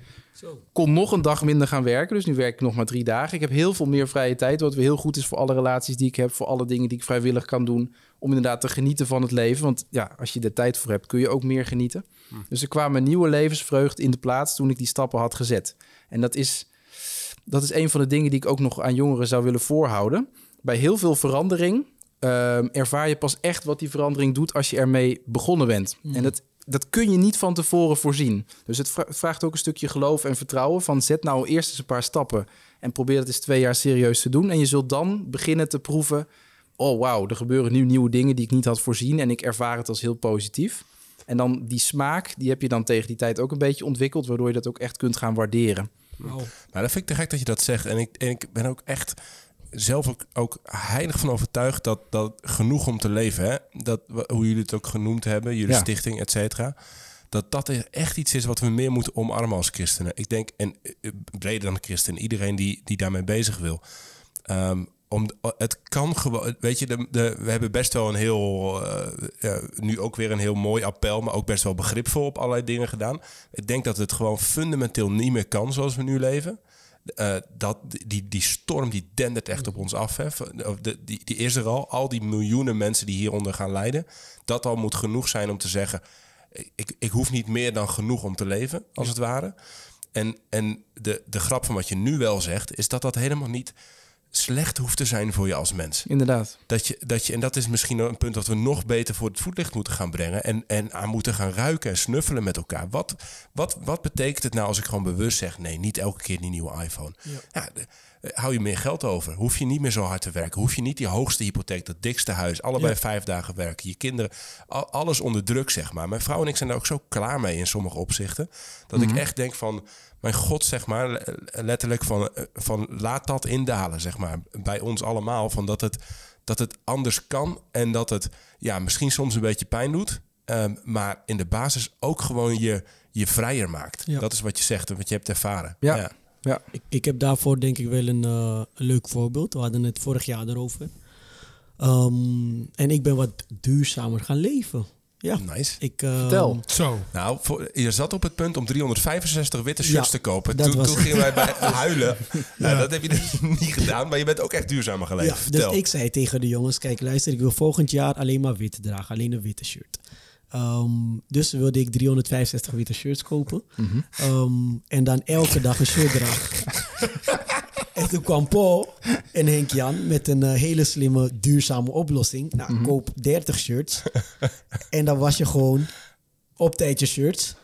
Kon nog een dag minder gaan werken. Dus nu werk ik nog maar drie dagen. Ik heb heel veel meer vrije tijd. Wat weer heel goed is voor alle relaties die ik heb. Voor alle dingen die ik vrijwillig kan doen. Om inderdaad te genieten van het leven. Want ja, als je er tijd voor hebt, kun je ook meer genieten. Dus er kwamen nieuwe levensvreugd in de plaats toen ik die stappen had gezet. En dat is, dat is een van de dingen die ik ook nog aan jongeren zou willen voorhouden. Bij heel veel verandering ehm, ervaar je pas echt wat die verandering doet als je ermee begonnen bent. En dat, dat kun je niet van tevoren voorzien. Dus het vra- vraagt ook een stukje geloof en vertrouwen. Van zet nou eerst eens een paar stappen en probeer het eens twee jaar serieus te doen. En je zult dan beginnen te proeven. Oh wauw, er gebeuren nu nieuwe dingen die ik niet had voorzien. En ik ervaar het als heel positief. En dan die smaak, die heb je dan tegen die tijd ook een beetje ontwikkeld. Waardoor je dat ook echt kunt gaan waarderen. Nou, dat vind ik te gek dat je dat zegt. En ik, en ik ben ook echt zelf ook, ook heilig van overtuigd dat, dat genoeg om te leven, hè? Dat, hoe jullie het ook genoemd hebben, jullie Ja. stichting, et cetera. Dat dat echt iets is wat we meer moeten omarmen als christenen. Ik denk, en eh, breder dan de christen, iedereen die, die daarmee bezig wil. Ehm, om, het kan gewoon, weet je, de, de, we hebben best wel een heel, eh, ja, nu ook weer een heel mooi appel, maar ook best wel begripvol op allerlei dingen gedaan. Ik denk dat het gewoon fundamenteel niet meer kan zoals we nu leven. Eh, dat, die, die storm die dendert echt op ons af. Hè. De, die, die is er al. Al die miljoenen mensen die hieronder gaan lijden. Dat al moet genoeg zijn om te zeggen... ik, ik hoef niet meer dan genoeg om te leven, als het ware. En, en de, de grap van wat je nu wel zegt... is dat dat helemaal niet slecht hoeft te zijn voor je als mens. Inderdaad. Dat je, dat je, en dat is misschien een punt dat we nog beter voor het voetlicht moeten gaan brengen. En, en aan moeten gaan ruiken en snuffelen met elkaar. Wat, wat, wat betekent het nou als ik gewoon bewust zeg: nee, niet elke keer die nieuwe iPhone? Ja. Eh, hou je meer geld over. Hoef je niet meer zo hard te werken. Hoef je niet die hoogste hypotheek, dat dikste huis, allebei vijf dagen werken. Je kinderen, alles onder druk, zeg maar. Mijn vrouw en ik zijn daar ook zo klaar mee in sommige opzichten. Dat ik mhm. echt denk van mijn god, zeg maar, letterlijk van, eh, van laat dat indalen, zeg maar, bij ons allemaal. Van dat het, dat het anders kan en dat het ja, misschien soms een beetje pijn doet, ehm, maar in de basis ook gewoon je, je vrijer maakt. Dat is wat je zegt en wat je hebt ervaren. Ja. ja. Ik, ik heb daarvoor denk ik wel een, uh, leuk voorbeeld. We hadden het vorig jaar erover. Um, en ik ben wat duurzamer gaan leven. Ja. Nice. Ik, uh, Vertel. Zo. Nou, voor, je zat op het punt om 365 witte shirts te kopen. Toen, toen gingen wij bij huilen. Nou, dat heb je dus niet gedaan, maar je bent ook echt duurzamer geleefd. Ja, dus ik zei tegen de jongens, kijk luister, ik wil volgend jaar alleen maar wit dragen. Alleen een witte shirt. Um, dus wilde ik 365 witte shirts kopen. Mm -hmm. um, en dan elke dag een shirt dragen. En toen kwam Paul en Henk Jan met een uh, hele slimme, duurzame oplossing. Nou, mm -hmm. koop 30 shirts. en dan was je gewoon op tijd je shirts.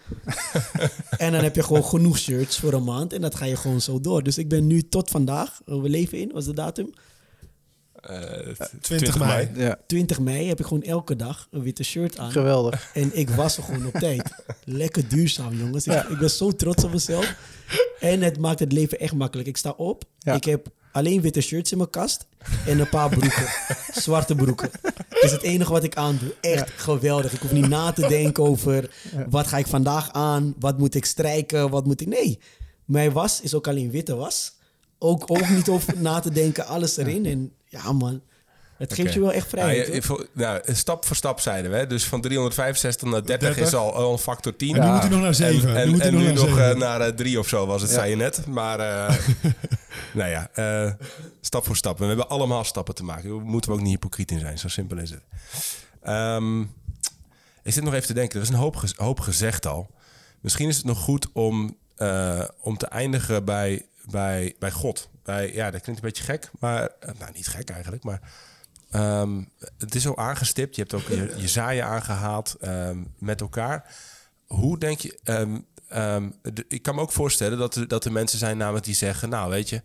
en dan heb je gewoon genoeg shirts voor een maand. En dat ga je gewoon zo door. Dus ik ben nu tot vandaag, we leven in, was de datum? Uh, 20, mei. Ja. 20 mei heb ik gewoon elke dag een witte shirt aan. Geweldig. En ik was er gewoon op tijd. Lekker duurzaam, jongens. Ik, ik, ben zo trots op mezelf. En het maakt het leven echt makkelijk. Ik sta op. Ik heb alleen witte shirts in mijn kast. En een paar broeken. Zwarte broeken. Dat is het enige wat ik aandoe. Echt geweldig. Ik hoef niet na te denken over... wat ga ik vandaag aan? Wat moet ik strijken? Wat moet ik... Nee. Mijn was is ook alleen witte was. Ook, ook niet over na te denken. Alles erin. En ja, man. Het geeft je wel echt vrijheid. Nou, nou, stap voor stap zeiden we. Dus van 365 naar 30, is al een factor 10. En nu moet hij nog naar 7. En, en, nu, nog, uh, naar 3 uh, of zo was het, zei je net. Maar uh, nou ja, uh, stap voor stap. We hebben allemaal stappen te maken. Daar moeten we ook niet hypocriet in zijn. Zo simpel is het. Um, ik zit nog even te denken. Er is een hoop, gez hoop gezegd al. Misschien is het nog goed om, om te eindigen bij, bij, bij God. Bij, ja, dat klinkt een beetje gek. Maar, nou niet gek eigenlijk, maar... Um, het is al aangestipt. Je hebt ook je, zaaien aangehaald um, met elkaar. Hoe denk je... Um, ik kan me ook voorstellen dat dat er mensen zijn namelijk die zeggen... nou, weet je,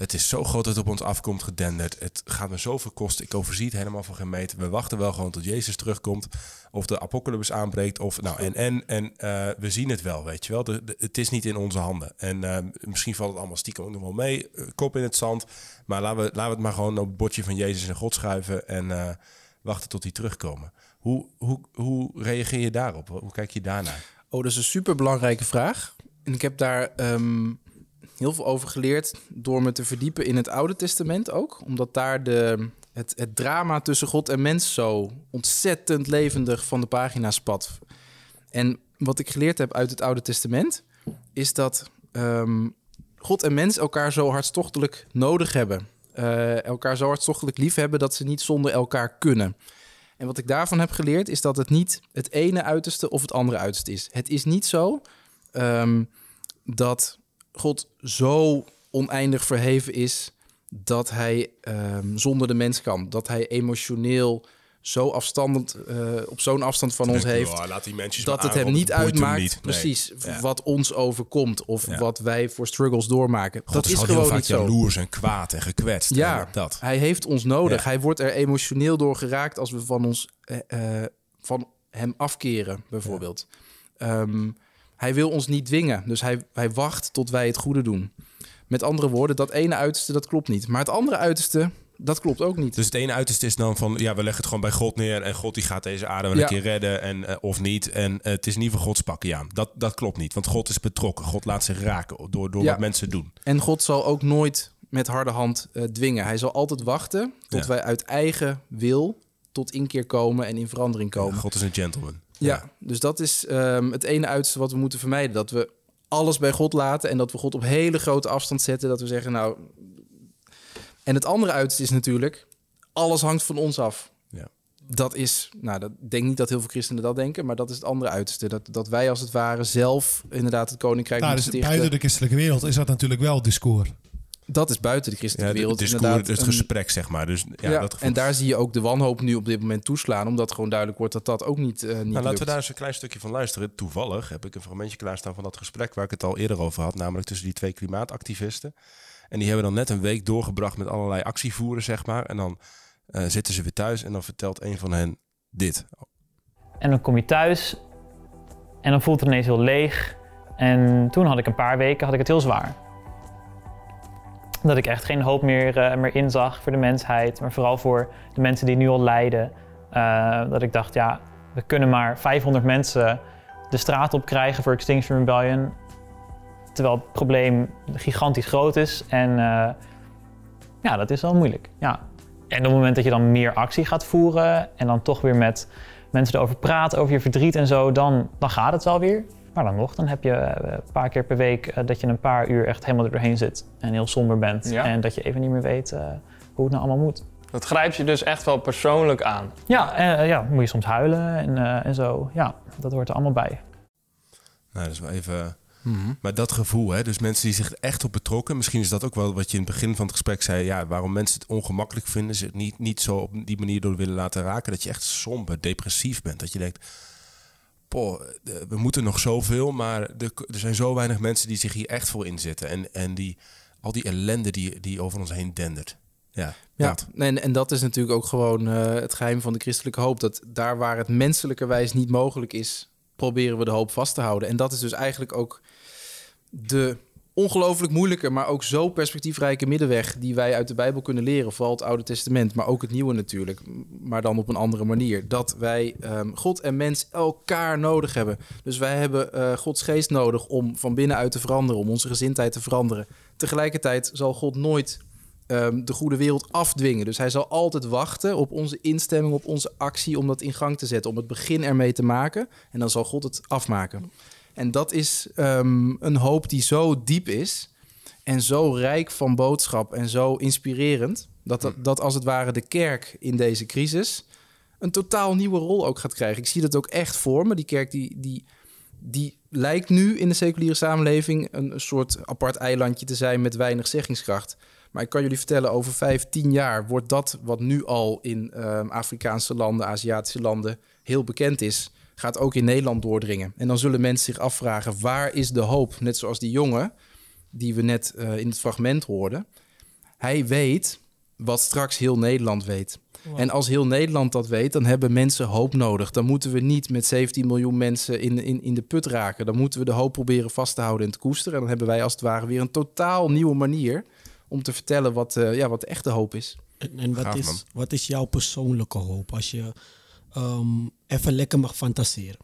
het is zo groot dat het op ons afkomt gedenderd. Het gaat me zoveel kosten. Ik overzie het helemaal van geen meter. We wachten wel gewoon tot Jezus terugkomt. Of de apocalypse aanbreekt. Of nou, en, en, en uh, we zien het wel, weet je wel. Het is niet in onze handen. En uh, misschien valt het allemaal stiekem ook nog wel mee. Uh, kop in het zand. Maar laten we, laten we het maar gewoon op het bordje van Jezus en God schuiven. En wachten tot die terugkomen. Hoe, hoe, hoe reageer je daarop? Hoe kijk je daarnaar? Oh, dat is een super belangrijke vraag. En ik heb daar um, heel veel over geleerd door me te verdiepen in het Oude Testament ook. Omdat daar de, het, drama tussen God en mens zo ontzettend levendig van de pagina spat. En wat ik geleerd heb uit het Oude Testament is dat um, God en mens elkaar zo hartstochtelijk nodig hebben. Uh, elkaar zo hartstochtelijk lief hebben dat ze niet zonder elkaar kunnen. En wat ik daarvan heb geleerd is dat het niet het ene uiterste of het andere uiterste is. Het is niet zo um, dat God zo oneindig verheven is dat hij um, zonder de mens kan. Dat hij emotioneel zo afstandend, uh, op zo'n afstand van ons heeft. Oh, laat die mensen dat het hem niet uitmaakt, niet. Nee. precies, ja. wat ons overkomt of ja. wat wij voor struggles doormaken. God dat is, is gewoon niet zo. jaloers en kwaad en gekwetst. Ja, en dat. hij heeft ons nodig. Hij wordt er emotioneel door geraakt als we van ons uh, van hem afkeren, bijvoorbeeld. Um, hij wil ons niet dwingen, dus hij, hij wacht tot wij het goede doen. Met andere woorden, dat ene uiterste, dat klopt niet. Maar het andere uiterste, dat klopt ook niet. Dus het ene uiterste is dan van, ja, we leggen het gewoon bij God neer... en God die gaat deze aarde wel ja. een keer redden en, uh, of niet. En uh, het is niet van Gods pakken, ja. Dat, dat klopt niet, want God is betrokken. God laat zich raken door, door ja. wat mensen doen. En God zal ook nooit met harde hand eh, dwingen. Hij zal altijd wachten tot Ja. wij uit eigen wil tot inkeer komen en in verandering komen. God is een gentleman. Ja, dus dat is ehm, het ene uiterste wat we moeten vermijden. Dat we alles bij God laten en dat we God op hele grote afstand zetten. Dat we zeggen, nou... En het andere uiterste is natuurlijk, alles hangt van ons af. Ja. Dat is, nou, dat ik denk niet dat heel veel christenen dat denken, maar dat is het andere uiterste. Dat, dat wij als het ware zelf inderdaad het koninkrijk Nou, dus buiten de christelijke wereld is dat natuurlijk wel discours. Dat is buiten de Ja, christelijke de- wereld. het inderdaad het een- gesprek, zeg maar. Dus ja, ja, dat gevoel. en daar zie je ook de wanhoop nu op dit moment toeslaan, omdat gewoon duidelijk wordt dat dat ook niet, eh niet Nou, laten lukt. we daar eens een klein stukje van luisteren. Toevallig heb ik een fragmentje klaarstaan van dat gesprek waar ik het al eerder over had, namelijk tussen die twee klimaatactivisten. En die hebben dan net een week doorgebracht met allerlei actievoeren, zeg maar. En dan eh, zitten ze weer thuis en dan vertelt een van hen dit. En dan kom je thuis en dan voelt het ineens heel leeg. En toen had ik een paar weken had ik het heel zwaar. Dat ik echt geen hoop meer, eh, meer inzag voor de mensheid, maar vooral voor de mensen die nu al lijden. Eh, dat ik dacht, ja, we kunnen maar 500 mensen de straat op krijgen voor Extinction Rebellion. Terwijl het probleem gigantisch groot is. En eh, ja, dat is wel moeilijk. Ja. En op het moment dat je dan meer actie gaat voeren en dan toch weer met mensen erover praten, over je verdriet en zo, dan, dan gaat het wel weer. Maar dan nog, dan heb je eh, een paar keer per week eh, dat je een paar uur echt helemaal er doorheen zit en heel somber bent. Ja. En dat je even niet meer weet eh, hoe het nou allemaal moet. Dat grijpt je dus echt wel persoonlijk aan. Ja, eh, ja, moet je soms huilen en, eh, en zo. Ja, dat hoort er allemaal bij. Nou, dat is wel even... Maar dat gevoel, hè, dus mensen die zich echt op betrokken... misschien is dat ook wel wat je in het begin van het gesprek zei... Ja, waarom mensen het ongemakkelijk vinden... ze het niet, niet zo op die manier door willen laten raken... dat je echt somber, depressief bent. Dat je denkt, poh, we moeten nog zoveel... maar er, er zijn zo weinig mensen die zich hier echt voor inzetten. En, en die, al die ellende die, die over ons heen dendert. Ja, Ja, dat. en, en dat is natuurlijk ook gewoon eh, het geheim van de christelijke hoop. Dat daar waar het menselijkerwijs niet mogelijk is, proberen we de hoop vast te houden. En dat is dus eigenlijk ook de ongelooflijk moeilijke, maar ook zo perspectiefrijke middenweg die wij uit de Bijbel kunnen leren. Vooral het Oude Testament, maar ook het Nieuwe natuurlijk. Maar dan op een andere manier. Dat wij ehm, God en mens elkaar nodig hebben. Dus wij hebben eh, Gods geest nodig om van binnenuit te veranderen, om onze gezindheid te veranderen. Tegelijkertijd zal God nooit ehm, de goede wereld afdwingen. Dus hij zal altijd wachten op onze instemming, op onze actie om dat in gang te zetten, om het begin ermee te maken. En dan zal God het afmaken. En dat is ehm, een hoop die zo diep is en zo rijk van boodschap en zo inspirerend, dat, dat, dat als het ware de kerk in deze crisis een totaal nieuwe rol ook gaat krijgen. Ik zie dat ook echt voor me. Die kerk die, die, die lijkt nu in de seculiere samenleving een, een soort apart eilandje te zijn met weinig zeggingskracht. Maar ik kan jullie vertellen, over vijf, tien jaar wordt dat wat nu al in ehm, Afrikaanse landen, Aziatische landen heel bekend is, gaat ook in Nederland doordringen. En dan zullen mensen zich afvragen, waar is de hoop? Net zoals die jongen die we net eh, in het fragment hoorden. Hij weet wat straks heel Nederland weet. En als heel Nederland dat weet, dan hebben mensen hoop nodig. Dan moeten we niet met 17 miljoen mensen in, in, in de put raken. Dan moeten we de hoop proberen vast te houden en te koesteren. En dan hebben wij als het ware weer een totaal nieuwe manier om te vertellen wat, eh, ja, wat de echte hoop is. En, en wat, man. is, wat is jouw persoonlijke hoop als je ehm, even lekker mag fantaseren?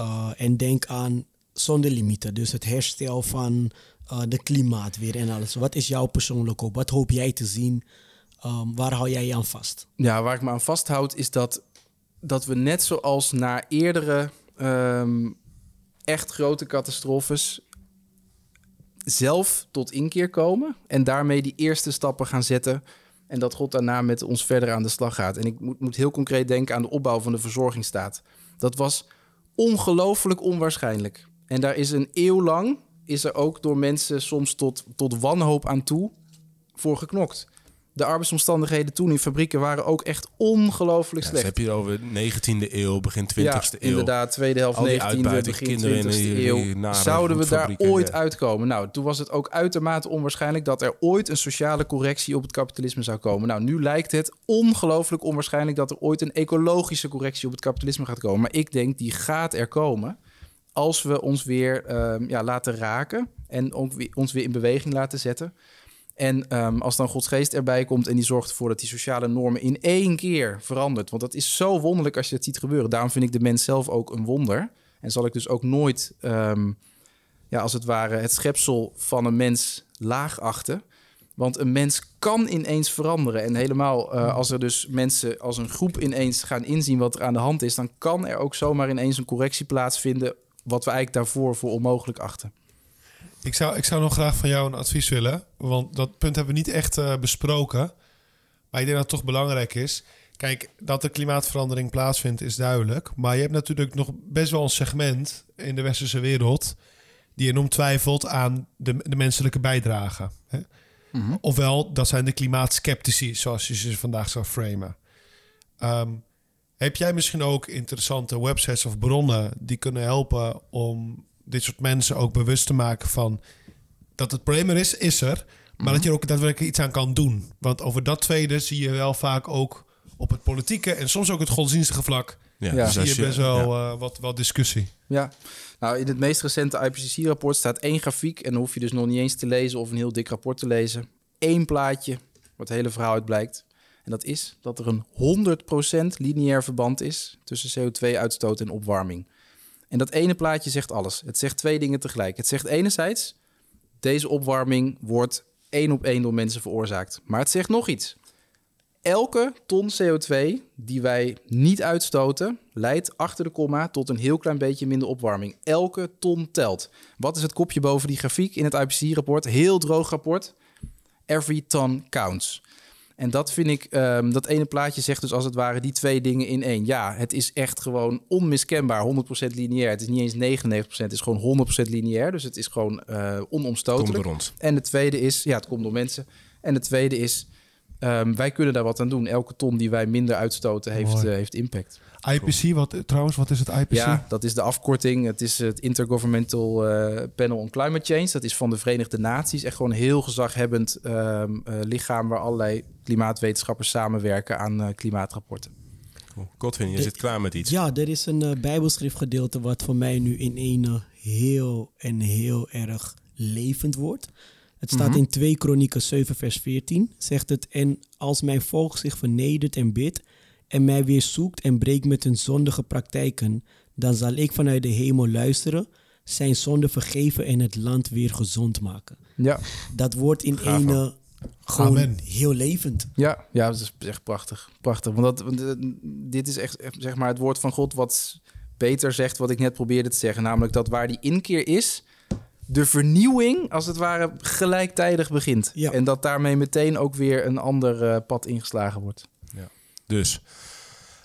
Uh, en denk aan zonder limieten, dus het herstel van uh, de klimaat weer en alles. Wat is jouw persoonlijke hoop? Wat hoop jij te zien? Um, waar hou jij je aan vast? Ja, waar ik me aan vasthoud is dat, dat we net zoals na eerdere ehm, echt grote catastrofes zelf tot inkeer komen en daarmee die eerste stappen gaan zetten en dat God daarna met ons verder aan de slag gaat. En ik moet, moet heel concreet denken aan de opbouw van de verzorgingsstaat. Dat was ongelooflijk onwaarschijnlijk. En daar is een eeuw lang, is er ook door mensen soms tot, tot wanhoop aan toe voor geknokt. De arbeidsomstandigheden toen in fabrieken waren ook echt ongelooflijk Ja, dus slecht. heb je het over 19e eeuw, begin 20e ja, eeuw. inderdaad, tweede helft Al die 19e, uitbuiting, begin kinderen in 20e die- die eeuw. Zouden we daar ooit ja. uitkomen? Nou, toen was het ook uitermate onwaarschijnlijk dat er ooit een sociale correctie op het kapitalisme zou komen. Nou, nu lijkt het ongelooflijk onwaarschijnlijk dat er ooit een ecologische correctie op het kapitalisme gaat komen. Maar ik denk, die gaat er komen als we ons weer ehm, ja, laten raken en ons weer in beweging laten zetten. En ehm, als dan Gods geest erbij komt en die zorgt ervoor dat die sociale normen in één keer verandert. Want dat is zo wonderlijk als je het ziet gebeuren. Daarom vind ik de mens zelf ook een wonder. En zal ik dus ook nooit, ehm, ja, als het ware, het schepsel van een mens laag achten. Want een mens kan ineens veranderen. En helemaal eh, als er dus mensen als een groep ineens gaan inzien wat er aan de hand is, dan kan er ook zomaar ineens een correctie plaatsvinden. Wat we eigenlijk daarvoor voor onmogelijk achten. Ik zou, ik zou nog graag van jou een advies willen. Want dat punt hebben we niet echt eh, besproken. Maar ik denk dat het toch belangrijk is. Kijk, dat er klimaatverandering plaatsvindt is duidelijk. Maar je hebt natuurlijk nog best wel een segment in de westerse wereld... die enorm twijfelt aan de, de menselijke bijdrage. Hè? Ofwel, dat zijn de klimaatskeptici, zoals je ze vandaag zou framen. Ehm, heb jij misschien ook interessante websites of bronnen... die kunnen helpen om dit soort mensen ook bewust te maken van... dat het probleem er is, is er... Maar dat je er ook daadwerkelijk iets aan kan doen. Want over dat tweede zie je wel vaak ook op het politieke en soms ook het godsdienstige vlak. Ja, Ja. dus zie je best wel ja. eh, wat, wat discussie. Ja, nou in het meest recente IPCC-rapport staat één grafiek. En dan hoef je dus nog niet eens te lezen of een heel dik rapport te lezen. Eén plaatje, waar het hele verhaal uit blijkt. En dat is dat er een 100% lineair verband is tussen CO2-uitstoot en opwarming. En dat ene plaatje zegt alles. Het zegt twee dingen tegelijk. Het zegt enerzijds, deze opwarming wordt één op één door mensen veroorzaakt. Maar het zegt nog iets. Elke ton CO2 die wij niet uitstoten, leidt achter de komma tot een heel klein beetje minder opwarming. Elke ton telt. Wat is het kopje boven die grafiek in het IPCC-rapport? Heel droog rapport. Every ton counts. En dat vind ik, ehm, dat ene plaatje zegt dus als het ware die twee dingen in één. Ja, het is echt gewoon onmiskenbaar 100% lineair. Het is niet eens 99%, het is gewoon 100% lineair. Dus het is gewoon eh Komt onomstotelijk. door ons. En de tweede is, ja, het komt door mensen. En de tweede is, ehm, wij kunnen daar wat aan doen. Elke ton die wij minder uitstoten heeft, eh, heeft impact. IPC, wat, trouwens, wat is het IPC? Ja, dat is de afkorting. Het is het Intergovernmental eh, Panel on Climate Change. Dat is van de Verenigde Naties. Echt gewoon een heel gezaghebbend ehm, eh, lichaam... waar allerlei klimaatwetenschappers samenwerken aan eh, klimaatrapporten. Cool. Godwin, je zit klaar met iets. Ja, er is een bijbelschriftgedeelte wat voor mij nu in ene heel en heel erg levend wordt. Het staat in 2 Kronieken 7 vers 14. Zegt het, en als mijn volk zich vernedert en bidt en mij weer zoekt en breekt met hun zondige praktijken, dan zal ik vanuit de hemel luisteren, zijn zonde vergeven en het land weer gezond maken. Ja, Dat wordt in Gaaf, ene gewoon Amen. heel levend. ja, ja dat is echt prachtig. Prachtig. Want, dat, want, eh, dit is echt, zeg maar het woord van God... wat beter zegt wat ik net probeerde te zeggen. Namelijk dat waar die inkeer is... de vernieuwing, als het ware, gelijktijdig begint. Ja. En dat daarmee meteen ook weer een ander eh, pad ingeslagen wordt. Dus,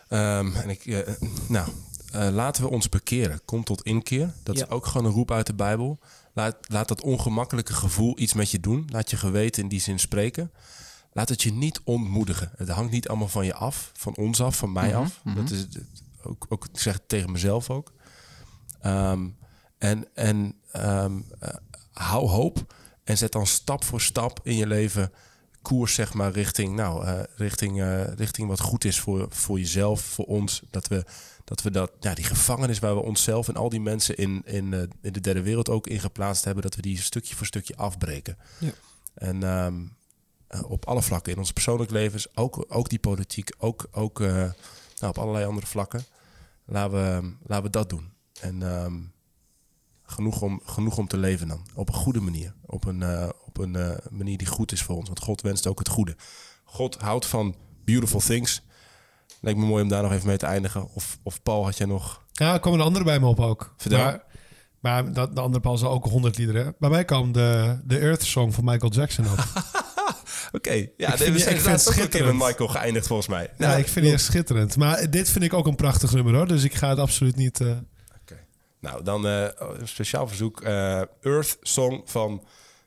ehm, en ik, eh, nou, eh, laten we ons bekeren. Kom tot inkeer. Dat Ja. is ook gewoon een roep uit de Bijbel. Laat, laat dat ongemakkelijke gevoel iets met je doen. Laat je geweten in die zin spreken. Laat het je niet ontmoedigen. Het hangt niet allemaal van je af, van ons af, van mij af. Dat is ook, ook, ik zeg het tegen mezelf ook. Ehm, en en ehm, eh, hou hoop en zet dan stap voor stap in je leven koers zeg maar richting, nou, eh, richting, eh, richting wat goed is voor, voor jezelf, voor ons. Dat we dat, we dat ja, die gevangenis waar we onszelf en al die mensen in, in, eh, in de derde wereld ook in geplaatst hebben, dat we die stukje voor stukje afbreken. Ja. En ehm, eh, op alle vlakken in onze persoonlijk levens, ook, ook die politiek, ook, ook nou, op allerlei andere vlakken. Laten we, laten we dat doen. En ehm, genoeg, om, genoeg om te leven dan. Op een goede manier. Op een, eh, op een eh, manier die goed is voor ons. Want God wenst ook het goede. God houdt van beautiful things. Lijkt me mooi om daar nog even mee te eindigen. Of, of Paul, had jij nog... Ja, er kwam een andere bij me op ook. Vertel. Maar, maar dat, de andere Paul zal ook 100 liederen. Bij mij kwam de, de Earth Song van Michael Jackson op. Oké, ja, Ik vind we zijn ook een keer met schitterend. Michael geëindigd volgens mij. Ja, ik vind die echt schitterend. Maar dit vind ik ook een prachtig nummer hoor. Dus ik ga het absoluut niet... eh, Nou, dan eh, een speciaal verzoek. eh, Earth Song van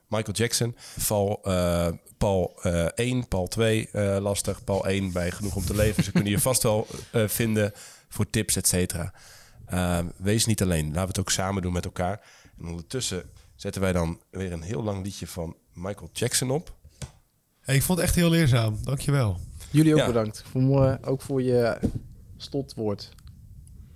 Michael Jackson. Val, eh, Paul eh 1, Paul 2 eh, lastig. Paul 1 bij Genoeg om te leven. Ze kunnen je vast wel eh, vinden voor tips, et cetera. Eh, wees niet alleen. Laten we het ook samen doen met elkaar. En ondertussen zetten wij dan weer een heel lang liedje van Michael Jackson op. hey, ik vond het echt heel leerzaam. Dankjewel. Jullie ook Ja. bedankt. Voor, ook voor je stotwoord.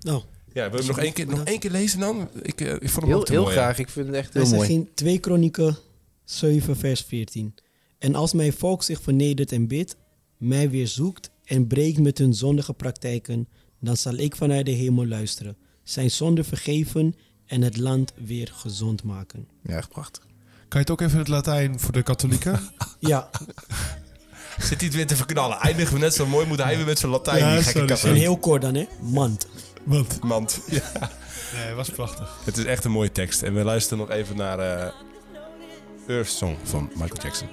Nou, ja, we hebben hem nog één keer, nog één keer lezen dan? Ik, eh, ik vond hem Heel, ook heel graag. Ik vind het echt heel mooi. 2 Kronieken 7 vers 14. En als mijn volk zich vernedert en bidt, mij weer zoekt en breekt met hun zondige praktijken, dan zal ik vanuit de hemel luisteren, zijn zonde vergeven en het land weer gezond maken. Ja, echt prachtig. Kan je het ook even in het Latijn voor de katholieken? Ja, Zit hij het weer te verknallen? Eindigen we net zo mooi, moet hij weer met zijn Latijn. Ja, die is sorry, heel kort dan hè. Mand. Mand. Ja. Nee, het was prachtig. Het is echt een mooie tekst. En we luisteren nog even naar uh, Earth Song van Michael Jackson.